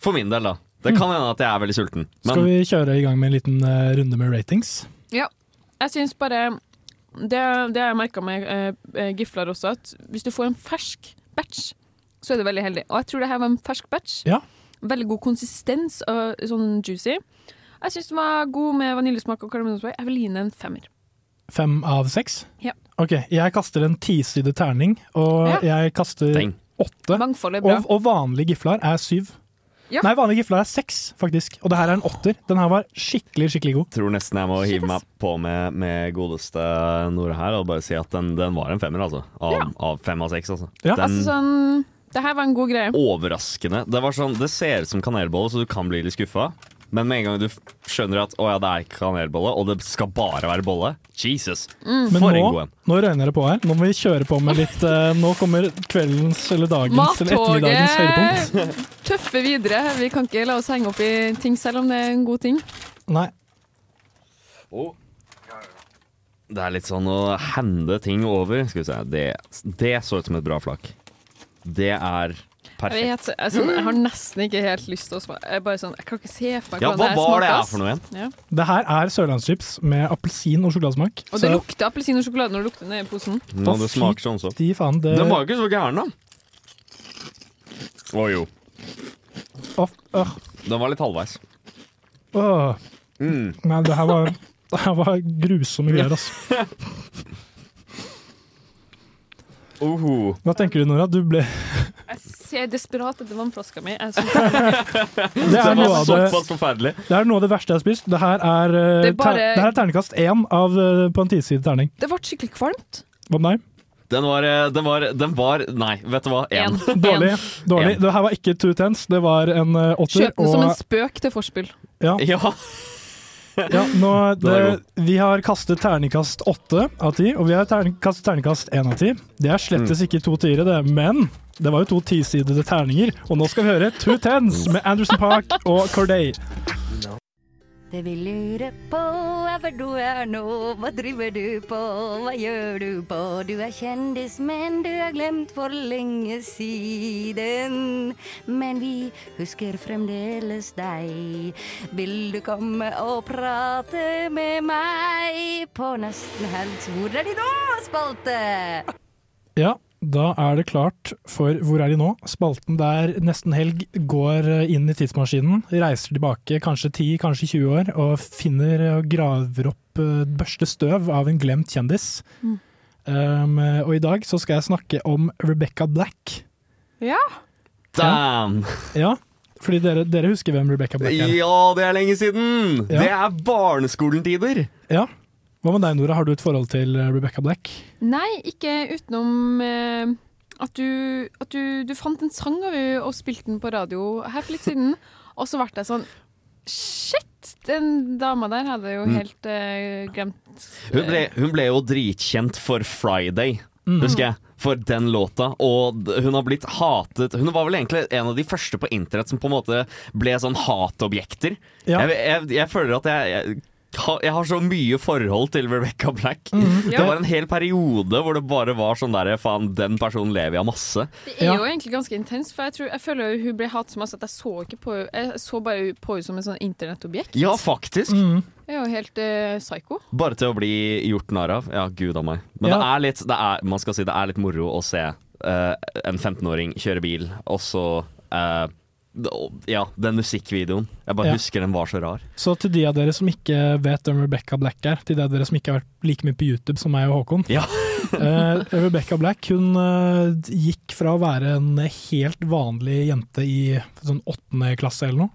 For min del, da. Det kan hende at jeg er veldig sulten. Skal vi kjøre i gang med en liten uh, runde med ratings? Ja. Jeg syns bare Det, det jeg merka med eh, gifler også, at hvis du får en fersk batch, så er du veldig heldig. Og jeg tror det her var en fersk batch. Ja. Veldig god konsistens og sånn juicy. Jeg syns den var god med vaniljesmak og kardemomspray. Jeg vil gi den en femmer. Fem av seks? Ja. Ok, jeg kaster en tiside terning, og jeg kaster Deng. åtte. Mangfold er bra. Og, og vanlig giflar er syv. Ja. Nei, vanlig giflar er seks, faktisk. Og det her er en åtter. Den her var skikkelig, skikkelig god. Tror nesten jeg må hive meg på med, med godeste Nore her og bare si at den, den var en femmer, altså. Av, Ja. av fem av seks, altså. Ja. Den Altså sånn Det her var en god greie. overraskende. Det, var sånn, det ser ut som kanelbolle, så du kan bli litt skuffa. Men med en gang du skjønner at å ja, det er ikke kanelbolle, og det skal bare være bolle Jesus! Men For en god en. nå røyner det på her. Nå må vi kjøre på med litt uh, Nå kommer kveldens eller dagens eller ettermiddagens høydepunkt. *laughs* Mattoget tøffer videre. Vi kan ikke la oss henge opp i ting selv om det er en god ting. Nei. Det er litt sånn å hende ting over. Skal vi se. Det, det så ut som et bra flak. Det er Jeg, vet, altså, jeg har nesten ikke helt lyst til å smake. Jeg, er bare sånn, jeg kan ikke se for meg Ja, hva det her var det smaker, her for noe igjen? Ja. Det her er sørlandschips med appelsin og sjokoladesmak. Og det Så- lukter appelsin og sjokolade når det lukter nedi posen. Nå, det smaker sånn så. De, faen, det Den var ikke så gæren, da. Å jo. Oh, oh. Den var litt halvveis. Oh. Mm. Nei, det her var, det her var grusomme greier, altså. *laughs* Hva tenker du, Nora? Du ble Jeg er desperat etter vannflaska mi. Jeg synes *laughs* Det er noe av det. Det er noe av det verste jeg har spist. Det her er, eh, Det er bare- ter, det her er terningkast én av, eh, på en tidsside terning. Det ble skikkelig kvalmt. Hva med deg? Den var, eh, den var, den var Nei, vet du hva? Én. *laughs* Dårlig. dårlig. Det her var ikke two tens, det var en åtter. Kjøp den som en spøk til forspill. Ja. *laughs* Ja. Ja, nå, det, vi har kastet terningkast åtte av ti, og vi har terning, kastet terningkast én av ti. Det er slettes Mm. ikke to tiere, det, men det var jo to tisidede terninger. Og nå skal vi høre Two Tens med Anderson Park og Corday. Det vi lurer på er hvor du er nå, hva driver du på, hva gjør du på? Du er kjendis, men du er glemt for lenge siden. Men vi husker fremdeles deg. Vil du komme og prate med meg på Nesten helg? Hvor er de nå, spalte? Ja, da er det klart for Hvor er de nå? Spalten der nesten helg går inn i tidsmaskinen, reiser tilbake kanskje 10, kanskje 20 år, og finner og graver opp eh, børste støv av en glemt kjendis. Mm. Um, og i dag så skal jeg snakke om Rebecca Black. Ja. Damn! Ja, fordi dere, dere husker hvem Rebecca Black er? Ja, det er lenge siden! Ja. Det er barneskolentider! Ja. Hva med deg, Nora? Har du et forhold til eh, Rebecca Black? Nei, ikke utenom eh, at, du, at du, du fant en sang av henne og spilte den på radio her for litt siden, *laughs* og så ble jeg sånn Shit! Den dama der hadde jo Mm. helt eh, glemt. Hun ble, hun ble jo dritkjent for Friday, Mm. husker jeg. For den låta. Og hun har blitt hatet Hun var vel egentlig en av de første på internett som på en måte ble sånn hatobjekter. Ja. Jeg, jeg, jeg føler at jeg, jeg jeg har så mye forhold til Rebecca Black. Mm. *laughs* Det var en hel periode hvor det bare var sånn der Faen, den personen lever jeg av masse. Det er jo egentlig ganske intenst, for jeg, tror, jeg føler hun ble hatt så masse at jeg så ikke på Jeg så bare på henne som en sånn internettobjekt. Ja, faktisk. Mm. Jeg er jo helt uh, psycho. Bare til å bli gjort narr av. Ja, gud av meg. Men Ja. det er litt det er, Man skal si det er litt moro å se uh, en 15-åring kjøre bil, og så eh, d- Ja, den musikkvideoen. Jeg bare Ja. husker den var så rar. Så til de av dere som ikke vet hvem Rebecca Black er, til de av dere som ikke har vært like mye på YouTube som meg og Håkon Ja. uh, *laughs* Rebecca Black hun uh, gikk fra å være en helt vanlig jente i sånn åttende klasse eller noe,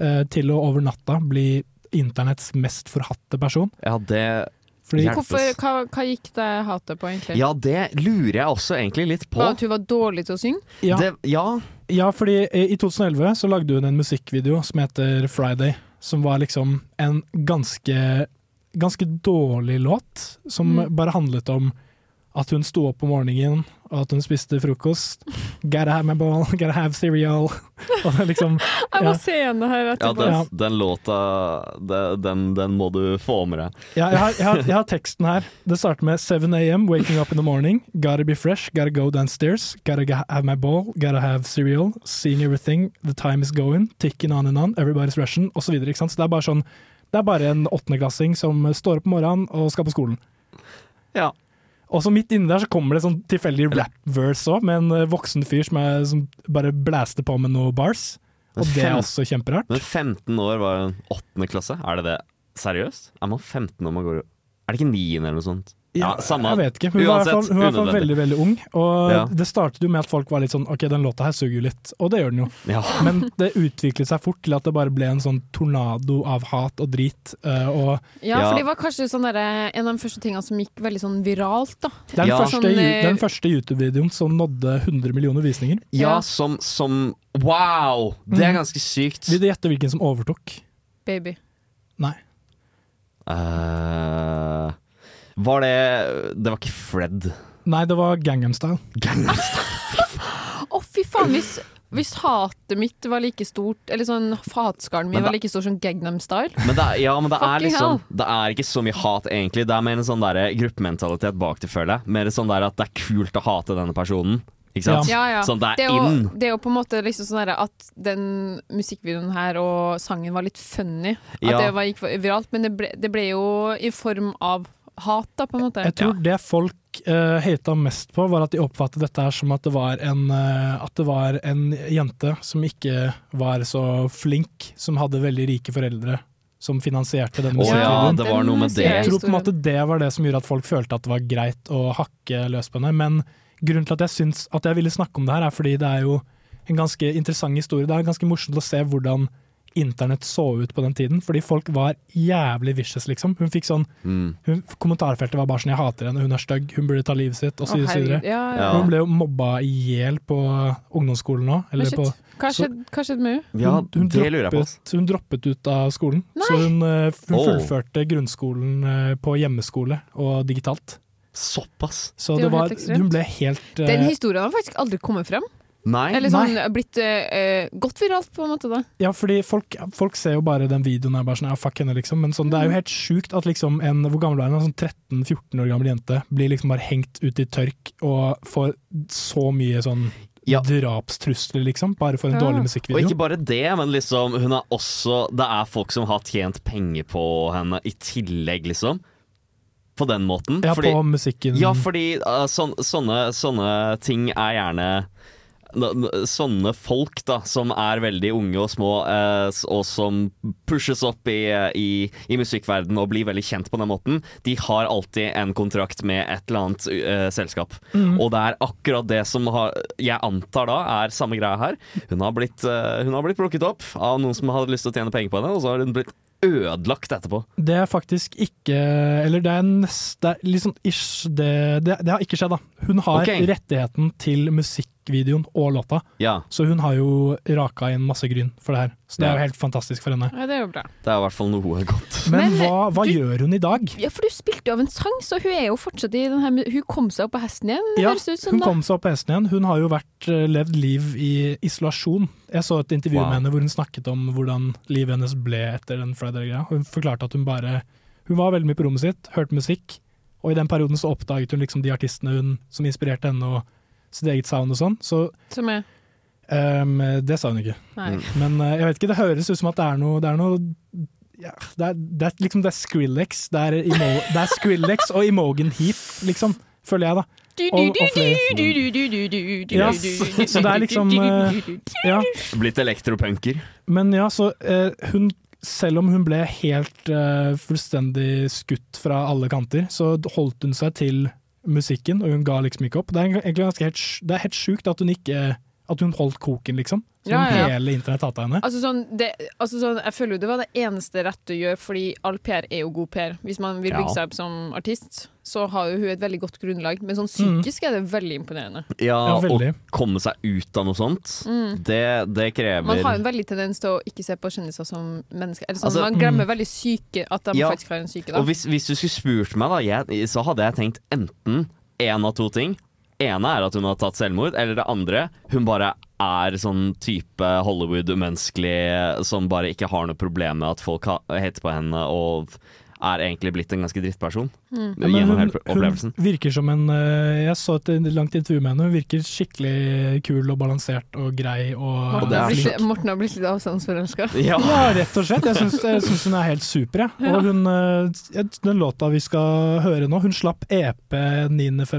uh, til å over natta bli internetts mest forhatte person. Ja, det. Hvorfor, hva, hva gikk det hatet på, egentlig? Ja, det lurer jeg også egentlig litt på. At hun var dårlig til å synge? Ja. Det, ja. Ja, fordi i 2011 så lagde hun en musikkvideo som heter Friday, som var liksom en ganske, ganske dårlig låt, som Mm. bare handlet om at hun sto opp om morgenen, og at hun spiste frokost. Gotta have my ball, *laughs* gotta have cereal. *laughs* Og det liksom, Jeg må ja. se henne her Ja, etterpå. den, den låta den, den må du få med deg. Ja, jeg, har, jeg, har, jeg har teksten her. Det starter med 7 a.m., waking up in the morning. Gotta be fresh, gotta go downstairs. Gotta have my ball, gotta have cereal. Seeing everything, the time is going. Ticking on and on, everybody's rushing, osv. Så, så det er bare sånn Det er bare en åttendeklassing som står opp om morgenen og skal på skolen. Ja. Og så midt inni der så kommer det sånn tilfeldig rap-verse òg, med en eh, voksen fyr som, er, som bare blæster på med noen bars. Og det er også kjemperart. Men 15 år var jo en åttende klasse. Er det det seriøst? Er man 15 når man går Er det ikke 9. eller noe sånt? Ja, samme. Jeg vet ikke. Hun var hun var i hvert fall unødvendig. veldig veldig ung. Og Ja. det startet jo med at folk var litt sånn OK, den låta her suger jo litt. Og det gjør den jo. Ja. *laughs* Men det utviklet seg fort til at det bare ble en sånn tornado av hat og drit. eh, og Ja, for det var kanskje sånn der, en av de første tingene som gikk veldig sånn viralt, da. Den ja. den, første, Sånn, eh, den første YouTube-videoen som nådde 100 millioner visninger. Ja, som, som Wow! Det er ganske sykt. Vil du gjette hvilken som overtok? Baby. Nei. Eh, var det Det var ikke Fred. Nei, det var Gangnam Style. Å, fy faen, hvis, hvis hatet mitt var like stort, eller sånn hatskaren min da- var like stor som Gangnam Style Men det, er- ja, men det er liksom. Det er ikke så mye hat, egentlig. Det er mer en sånn der gruppementalitet bak det, føler jeg. Mer sånn der at det er kult å hate denne personen. Ikke sant? Ja, ja. Sånn det er, jo, in. det er jo på en måte liksom sånn at den musikkvideoen her og sangen var litt funny. At Ja. det var, gikk viralt, men det ble, det ble jo i form av hat, på en måte. Jeg tror det folk uh, hata mest på, var at de oppfattet dette her som at det var en, uh, at det var en jente som ikke var så flink, som hadde veldig rike foreldre. Som finansierte den Å ja, musikkvideoen. det var noe med det. Jeg tror på en måte det var det som gjorde at folk følte at det var greit å hakke løs på henne. Men grunnen til at jeg syns at jeg ville snakke om det her, er fordi det er jo en ganske interessant historie. Det er ganske morsomt å se hvordan internett så ut på den tiden. Fordi folk var jævlig vicious, liksom. Hun fikk sånn Mm. hun, Kommentarfeltet var bare sånn 'jeg hater henne, hun er stygg, hun burde ta livet sitt', osv. ja, ja. Hun ble jo mobba i hjel på ungdomsskolen nå. Eller på, hva skjedde, med henne? Ja, hun, droppet, hun droppet ut av skolen. Nei. Så hun, eh, hun fullførte fullførte grunnskolen eh, på hjemmeskole og digitalt. Såpass? Så Det det var hun ble helt eh, Den historien har faktisk aldri kommet frem. Nei. Eller sånn Nei. blitt eh, eh, godt viralt, på en måte. da Ja, fordi folk, folk ser jo bare den videoen her, bare sånn, ja, fuck henne, liksom. Men sånn, det Mm. er jo helt sjukt at liksom en hvor gammel er hun? En sånn 13-14 år gammel jente blir liksom bare hengt ut i tørk og får så mye sånn drapstrusler, liksom. Bare for en dårlig musikkvideo. Og ikke bare det, men liksom hun er også Det er folk som har tjent penger på henne i tillegg, liksom. På den måten. Ja, på musikken. Ja, fordi uh, sånn- sånne, sånne ting er gjerne Sånne folk da som er veldig unge og små, eh, og som pushes opp i, i, i musikkverden og blir veldig kjent på den måten, de har alltid en kontrakt med et eller annet eh, selskap. Mm. Og det er akkurat det som har, jeg antar da er samme greia her. Hun har, blitt, eh, hun har blitt plukket opp av noen som hadde lyst til å tjene penger på henne, og så har hun blitt ødelagt etterpå. Det er faktisk ikke Eller det er neste det er sånn ish det, det, det har ikke skjedd, da. Hun har okay. rettigheten til musikkvideoen og låta, Ja, så hun har jo raka inn masse gryn for det her. Så det er jo helt fantastisk for henne. Ja, det er jo bra. det er i hvert fall noe godt. Men, Men, hva, hva gjør hun i dag? Ja, for du spilte jo av en sang, så hun er jo fortsatt i den her Hun kom seg opp på hesten igjen, Ja, høres det ut som. hun da. kom seg opp på hesten igjen. Hun har jo vært, eh, levd liv i isolasjon. Jeg så et intervju Wow. med henne hvor hun snakket om hvordan livet hennes ble etter den Friday-greia. Hun forklarte at hun bare Hun var veldig mye på rommet sitt, hørte musikk, og i den perioden så oppdaget hun liksom de artistene hun, som inspirerte henne, og sitt eget sound og sånn. Så Som er Um, det sa hun ikke. Nei. Men uh, jeg vet ikke, det høres ut som at det er noe, det er noe ja, det, er, det er liksom det er Skrillex. Det er, Imo, det er Skrillex og Imogen Heap, liksom. Føler jeg, da. Og, og flere. Ja, så, så det er liksom uh, Ja. Blitt elektropunker. Men ja, så uh, hun selv om hun ble helt uh, fullstendig skutt fra alle kanter, så holdt hun seg til musikken, og hun ga liksom ikke opp. Det er egentlig ganske helt, det er helt sjukt at hun ikke At hun holdt koken, liksom. Som Ja, ja. hele internett hata henne. Altså sånn, det, altså sånn, jeg føler jo det var det eneste rette å gjøre, fordi all PR er jo god PR. Hvis man vil bygge Ja. seg opp som artist, så har jo hun et veldig godt grunnlag. Men sånn Mm. psykisk er det veldig imponerende. Ja, å komme seg ut av noe sånt, Mm. det, det krever Man har jo en veldig tendens til å ikke se på kjendiser som mennesker. Eller sånn, Altså, man glemmer veldig syke, at de Ja. faktisk har en syke. Da. Og hvis, hvis du skulle spurt meg, da, jeg, så hadde jeg tenkt enten én av to ting. Ene er at hun har tatt selvmord, eller det andre hun bare er sånn type Hollywood-umenneskelig som bare ikke har noe problem med at folk heter på henne og er egentlig blitt en ganske drittperson. Mm. Ja, Gjennom hun, opplevelsen. hun virker som en eh, Jeg så et langt intervju med henne. Hun virker skikkelig kul og balansert og grei og Morten, det er har blitt. Morten har blitt litt avstandsforelska. Ja. Ja, rett og slett. Jeg syns, hun er helt super. Jeg. Og hun, eh, den låta vi skal høre nå, hun slapp EP 9.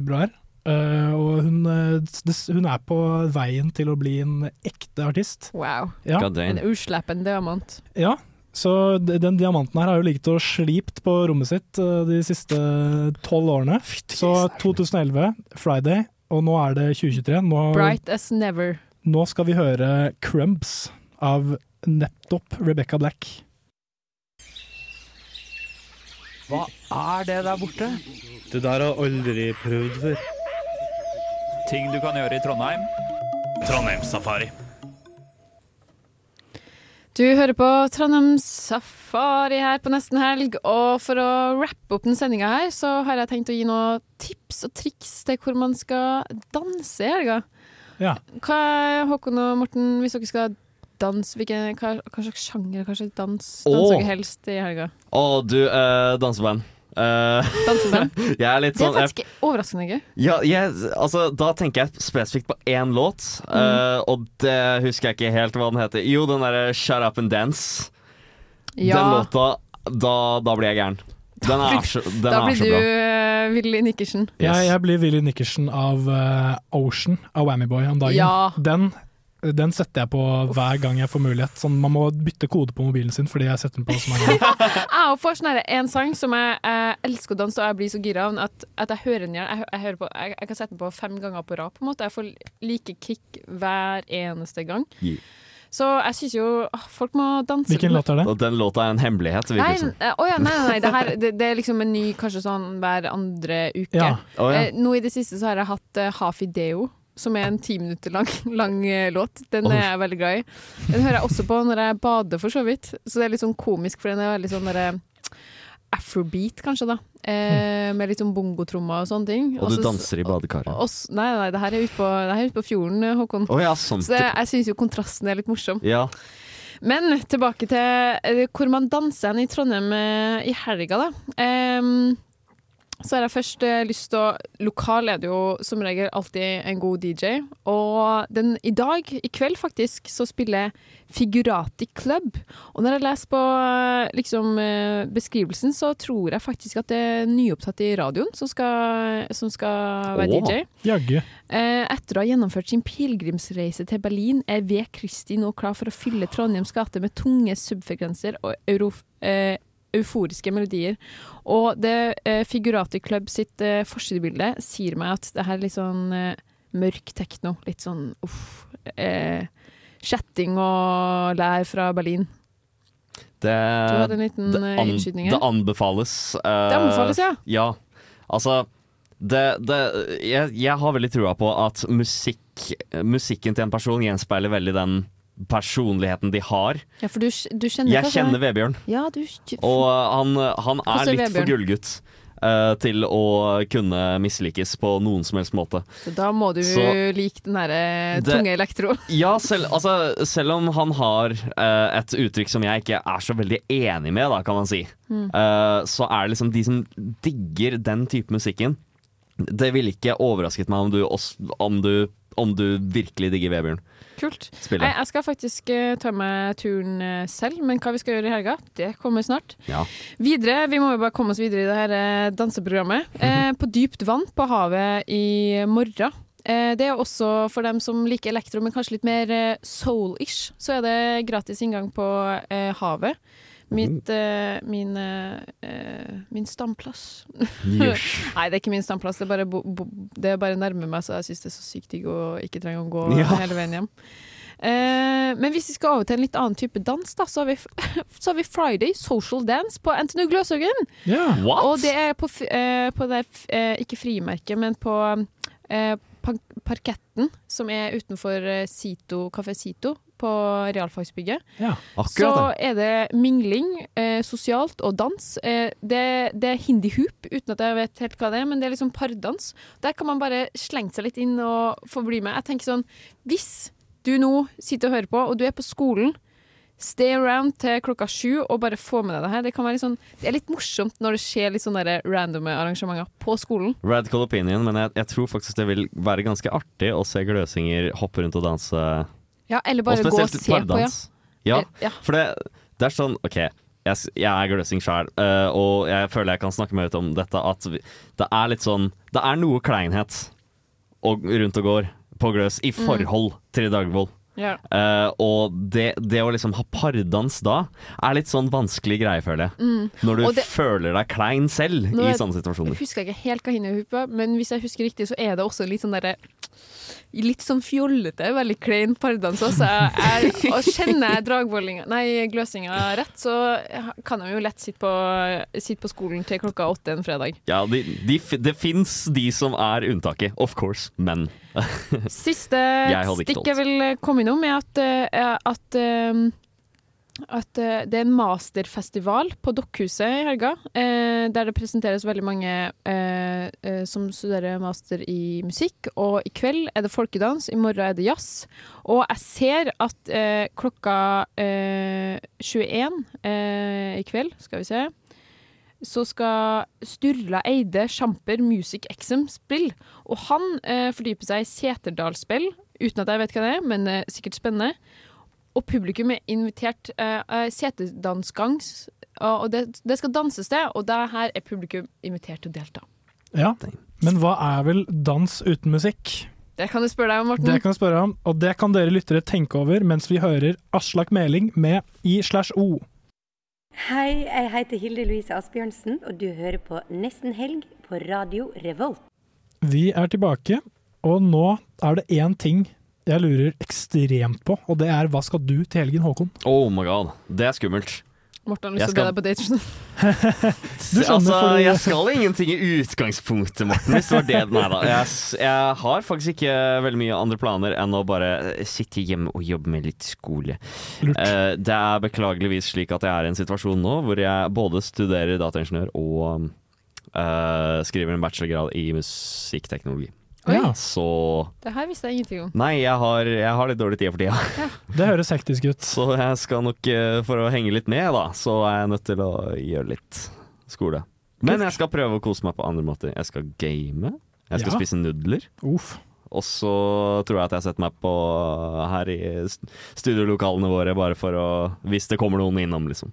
eh, og hun, eh, hun er på veien til å bli en ekte artist. Wow. Ja. En usleppen diamant. Ja, så den diamanten her har jo ligget og slipt på rommet sitt eh, de siste tolv årene. Så 2011, Friday, og nå er det 2023. Nå, Bright as never. nå skal vi høre Crumbs av nettopp Rebecca Black. Hva er det der borte? Det der har jeg aldri prøvd før. Ting du kan gjøre i Trondheim. Trondheimssafari. Du hører på Trondheim Safari her på nesten helg, og for å rappe opp den sendinga her, så har jeg tenkt å gi noen tips og triks til hvor man skal danse i helga. Ja. Hva er Håkon og Morten, hvis dere skal danse, hvilken, hva, hva slags sjanger, hva slags dans danser dere helst i helga? Å, du, eh, danseband. Eh, Danseband? *laughs* jeg er litt Det er faktisk jeg, overraskende gøy. ja, jeg, altså, Da tenker jeg spesifikt på én låt, Mm. uh, og det husker jeg ikke helt hva den heter. Jo, den derre Shut Up and Dance. Ja. Den låta, da, da blir jeg gæren. Den er så, den da er blir så du bra. uh, Willy Nikkersen. Ja, jeg blir Willy Nikkersen av uh, Ocean av Whammy-boy om dagen. Ja. Den, den setter jeg på hver gang jeg får mulighet. Sånn, man må bytte kode på mobilen sin fordi jeg setter den på så mange ganger. *laughs* Jeg får sånn en sang som jeg, jeg elsker å danse, og jeg blir så gira av at, at jeg hører den igjen. Jeg, jeg, hører på, jeg, jeg kan sette den på fem ganger på rad. på en måte. Jeg får like kick hver eneste gang. Yeah. Så jeg syns jo åh, folk må danse. Hvilken låt er det? Den låta er en hemmelighet. Som. eh, å ja, nei, nei, nei. Det, her, det, det er liksom en ny kanskje sånn hver andre uke. Ja. Oh, ja. Eh, nå i det siste så har jeg hatt uh, Hafideo. Som er en ti minutter lang, *laughs* lang eh, låt. Den er jeg veldig glad i. Den hører jeg også på når jeg bader, for så vidt. Så det er litt sånn komisk, for den er veldig sånn derre afrobeat, kanskje, da. Eh, med litt sånn bongotrommer og sånne ting. Og du også, danser i badekaret. Også, Nei, nei, det her er ute på, ute på fjorden, eh, Håkon. Oh, ja. Så det, jeg syns jo kontrasten er litt morsom. Ja. Men tilbake til eh, hvor man danser hen i Trondheim eh, i helga, da. Em, så har jeg først eh, lyst til å Lokal er det jo som regel alltid en god DJ. Og den, i dag, i kveld faktisk, så spiller Figurati Club. Og når jeg leser på eh, liksom, eh, beskrivelsen, så tror jeg faktisk at det er nyopptatt i radioen som skal, som skal være Åh, DJ. Jagge. Etter å ha gjennomført sin pilegrimsreise til Berlin, er V. Kristi nå klar for å fylle Trondheims gate med tunge subfrekvenser og euro, eh, euforiske melodier. Og det eh, Figurati Club sitt eh, forsidebilde sier meg at det her er litt sånn eh, mørk tekno. Litt sånn uff. Eh, Chatting og lær fra Berlin. Det, liten, det, an, det anbefales. eh, Det anbefales, ja. Ja. Altså det, det, jeg, jeg har veldig trua på at musikk, musikken til en person gjenspeiler veldig den personligheten de har. Ja, du, du kjenner Jeg kjenner Vebjørn, Ja, du og han, han er er litt for gullgutt eh, til å kunne mislikes på noen som helst måte. Da må du Så- like den derre tunge elektro. *laughs* Ja, selv, altså, selv om han har uh, et uttrykk som jeg ikke er så veldig enig med, da, kan man si, Mm. uh, så er det liksom de som digger den type musikken. Det ville ikke overrasket meg om du, om du, om du virkelig digger Vebjørn. Kult. Spillet. Nei, jeg skal faktisk uh, ta meg turen uh, selv, men hva vi skal gjøre i helga, det kommer snart. Ja. Videre, Vi må jo bare komme oss videre i det her uh, danseprogrammet. Eh, på dypt vann på havet i morgen. Det er også for dem som liker elektro, men kanskje litt mer soul-ish. Så er det gratis inngang på havet. Mitt, uh, min, eh, min stamplass. Yes. *laughs* Nei, det er ikke min stamplass. Det er bare, bo, bo, det er bare nærme meg, så jeg syns det er så sykt digg å ikke trenge å gå *laughs* Ja. hele veien hjem. Uh, men hvis vi skal over til en litt annen type dans, da, så har vi, *laughs* så har vi Friday Social Dance på NTNU Gløshaugen. Yeah. Og det er på, eh, på det, eh, ikke frimerket, men på eh, parketten som er utenfor Sito, Kafé Sito på realfagsbygget. Ja, Så er det mingling, eh, sosialt og dans. Eh, det, det er hindi-hoop, uten at jeg vet helt hva det er, men det er liksom pardans. Der kan man bare slenge seg litt inn og få bli med. Jeg tenker sånn, hvis du nå sitter og hører på, og du er på skolen, stay around til klokka sju og bare få med deg det her. Det, kan være litt sånn, det er litt morsomt når det skjer litt sånne randome arrangementer på skolen. Radical opinion, men jeg, jeg tror faktisk det vil være ganske artig å se gløsinger hoppe rundt og danse. Ja, eller bare gå og se se på, ja. Ja, Eh, for det, det er sånn OK, jeg, jeg er gløsing uh, og jeg føler jeg kan snakke meg ut om dette, at vi, det er litt sånn Det er noe kleinhet og, rundt og går på gløs i Mm. forhold til Dagvold. Ja. Uh, og det, det å liksom ha pardans da, er litt sånn vanskelig greie, føler jeg. Mm. Når du det- føler deg klein selv i sånne situasjoner. Jeg husker ikke helt hva hinner på, men hvis jeg husker riktig, så er det også litt sånn derre Litt sånn fjollete, veldig klein pardans også. Jeg, jeg, og kjenner jeg dragvollinga Nei, gløsinga rett, så kan de jo lett sitte på, sitte på skolen til klokka åtte en fredag. Ja, de, de, det fins de som er unntaket, of course, men *laughs* Siste Jeg stikk jeg vil komme innom, er at, eh, at eh, at uh, det er en masterfestival på Dokkhuset i helga, uh, der det presenteres veldig mange uh, som studerer master i musikk. Og i kveld er det folkedans, i morgen er det jazz. Og jeg ser at klokka eh, 21 eh, i kveld, skal vi se så skal Sturla Eide Sjamper Music Exum spille. Og han fordyper seg i Seterdalsspill, uten at jeg vet hva det er, men sikkert spennende. Og publikum er invitert uh, eh, og det, det skal danses det, og det her er publikum invitert til å delta. Ja, men hva er vel dans uten musikk? Det kan du spørre deg om, Morten. Det kan jeg spørre om, og det kan dere lyttere tenke over mens vi hører Aslak Meling med I slash O. Hei, jeg heter Hilde Louise Asbjørnsen, og du hører på Nesten helg på Radio Revolt. Vi er tilbake, og nå er det én ting jeg lurer ekstremt på, og det er hva skal du til helgen, Håkon? Oh my god, det er skummelt. Morten har lyst til å skal- be deg på date. skjønner, altså, fordi- jeg skal ingenting i utgangspunktet, Morten. Hvis det var det. Nei da. Jeg, jeg har faktisk ikke veldig mye andre planer enn å bare sitte hjemme og jobbe med litt skole. Lurt. Eh, det er beklageligvis slik at jeg er i en situasjon nå hvor jeg både studerer dataingeniør og uh, skriver en bachelorgrad i musikkteknologi. Oi. Ja. Så Det her visste jeg ingenting om. Nei, jeg har, jeg har litt dårlig tid for tida. *laughs* Det høres hektisk ut. Så jeg skal nok, eh, for å henge litt med, da, så er jeg nødt til å gjøre litt skole. Men jeg skal prøve å kose meg på andre måter. Jeg skal game. Jeg skal Ja. spise nudler. Uff. Og så tror jeg at jeg setter meg på her i studiolokalene våre, bare for å Hvis det kommer noen innom, liksom.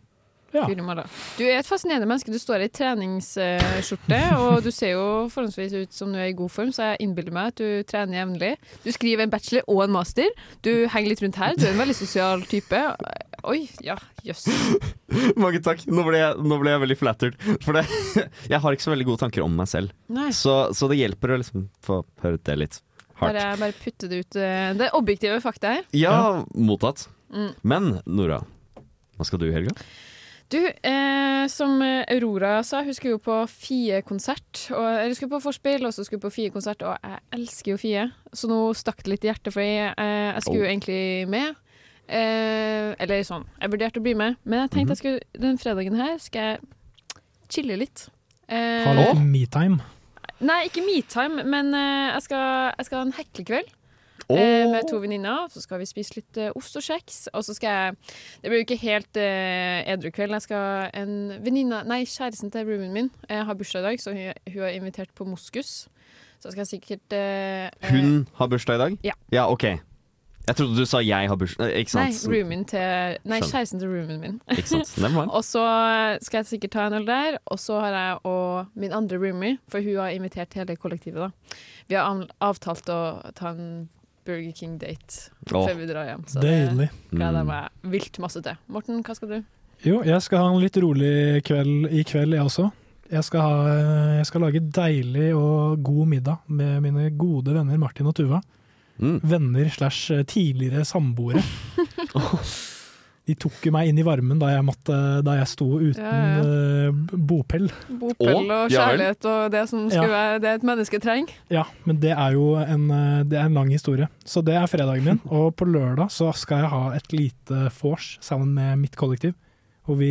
Ja. Du er et fascinerende menneske. Du står i treningsskjorte, og du ser jo forholdsvis ut som du er i god form, så jeg innbiller meg at du trener jevnlig. Du skriver en bachelor og en master. Du henger litt rundt her. Du er en veldig sosial type. Oi, ja, jøss. *laughs* Mange takk. Nå ble, jeg, nå ble jeg veldig flattered. For det, *laughs* jeg har ikke så veldig gode tanker om meg selv. Så, så det hjelper å liksom få høre det litt hardt. Bare, bare putte det ut. eh, Det er objektive fakta her. Ja, mottatt. Mm. Men Nora, hva skal du i helga? Du, eh, som Aurora sa, hun skulle jo på Fie-konsert. Eller skulle på forspill, og så skulle hun på Fie-konsert, og jeg elsker jo Fie. Så nå stakk det litt i hjertet, for jeg, eh, jeg skulle jo Oh. egentlig med. Eh, eller sånn, jeg vurderte å bli med, men jeg tenkte jeg skulle, den fredagen her skal jeg chille litt. Eh, Hallo? metime. Nei, ikke metime, men eh, jeg, skal, jeg skal ha en heklekveld. Eh, med to venninner. Så skal vi spise litt eh, ost og kjeks. Og så skal jeg Det blir jo ikke helt eh, edru kveld. Jeg skal en venninne Nei, kjæresten til roomien min jeg har bursdag i dag, så hun, hun har invitert på moskus. Så skal jeg sikkert eh, eh, Hun har bursdag i dag? Ja. Ja, OK. Jeg trodde du sa jeg har bursdag. Eh, Ikke Nei, sant? roomien til Nei, kjæresten til roomien min. Ikke sant. *laughs* Og så skal jeg sikkert ta en øl der. Og så har jeg og min andre roomie, for hun har invitert hele kollektivet, da. Vi har avtalt å ta en Burger King-date oh. før vi drar hjem. Så deilig. det gleder jeg Mm. meg vilt masse til. Morten, hva skal du? Jo, jeg skal ha en litt rolig kveld i kveld, jeg også. Jeg skal, ha, jeg skal lage deilig og god middag med mine gode venner Martin og Tuva. Venner slash tidligere samboere. *laughs* De tok jo meg inn i varmen da jeg, måtte, da jeg sto uten Ja, ja. eh, bopel. Bopel og kjærlighet og det som skulle Ja. være det et menneske trenger. Ja, men det er jo en, eh, det er en lang historie. Så det er fredagen min. *laughs* Og på lørdag så skal jeg ha et lite vors sammen med mitt kollektiv. Hvor vi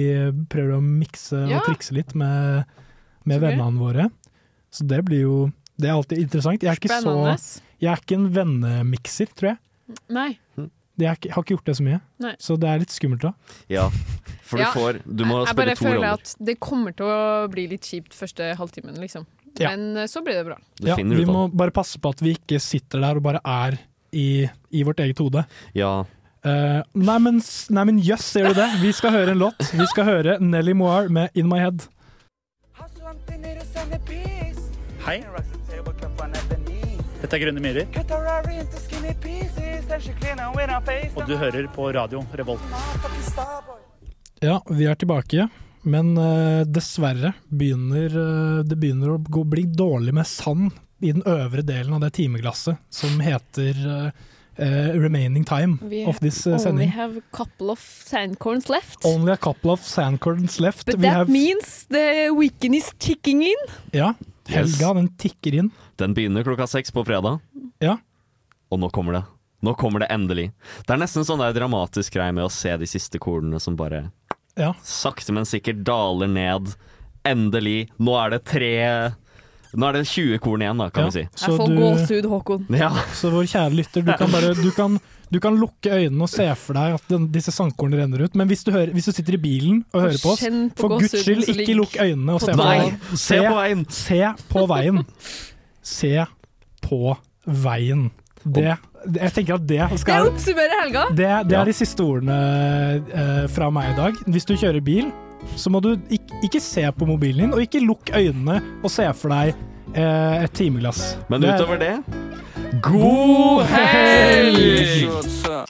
prøver å mikse Ja. og trikse litt med, med vennene våre. Så det blir jo Det er alltid interessant. Jeg er ikke, så, jeg er ikke en vennemikser, tror jeg. Nei. Er har ikke gjort det så mye, Nei. så det er litt skummelt da. Ja, for du Ja. får Du må jeg spille bare føler at det kommer til å bli litt kjipt første halvtimen, liksom. Ja. Men eh, så blir det bra. Ja, vi må bare passe på at vi ikke sitter der og bare er i, i vårt eget hode. Ja. Uh, nei, men, jøss, yes, ser du det? Vi skal høre en låt. Vi skal høre Nelly Moir med In My Head. Hei. Dette er Grønne myrer. Og du hører på radio Revolt. Ja, vi er tilbake, men uh, dessverre begynner uh, det begynner å gå, bli dårlig med sand i den øvre delen av det timeglasset som heter uh, remaining time We of this sending. only have a couple of sandcorns left. Only a couple of sandcorns left. But We that have- means the weekend is ticking in. Ja, helga den tikker inn. Den begynner klokka seks på fredag. Ja. Og nå kommer det. Nå kommer det endelig. Det er nesten sånn der dramatisk greie med å se de siste kornene som bare Ja. sakte, men sikkert daler ned. Endelig. Nå er det tre Nå er det 20 korn igjen, da, kan Ja, vi si. så Jeg får du- gåsehud, Håkon. Ja. Så vår kjære lytter, du kan bare du kan, du kan lukke øynene og se for deg at den, disse sandkornene renner ut. Men hvis du, hører, hvis du sitter i bilen og hører på oss, på for guds skyld, ikke lukk øynene og på se på Nei, se på veien. Se på veien. Se på veien. Det, Jeg tenker at det Det oppsummerer helga. det, det er de siste ordene eh, fra meg i dag. Hvis du kjører bil, så må du ikke, ikke se på mobilen din, og ikke lukk øynene og se for deg eh, et timeglass. Men Det er- utover det God helg!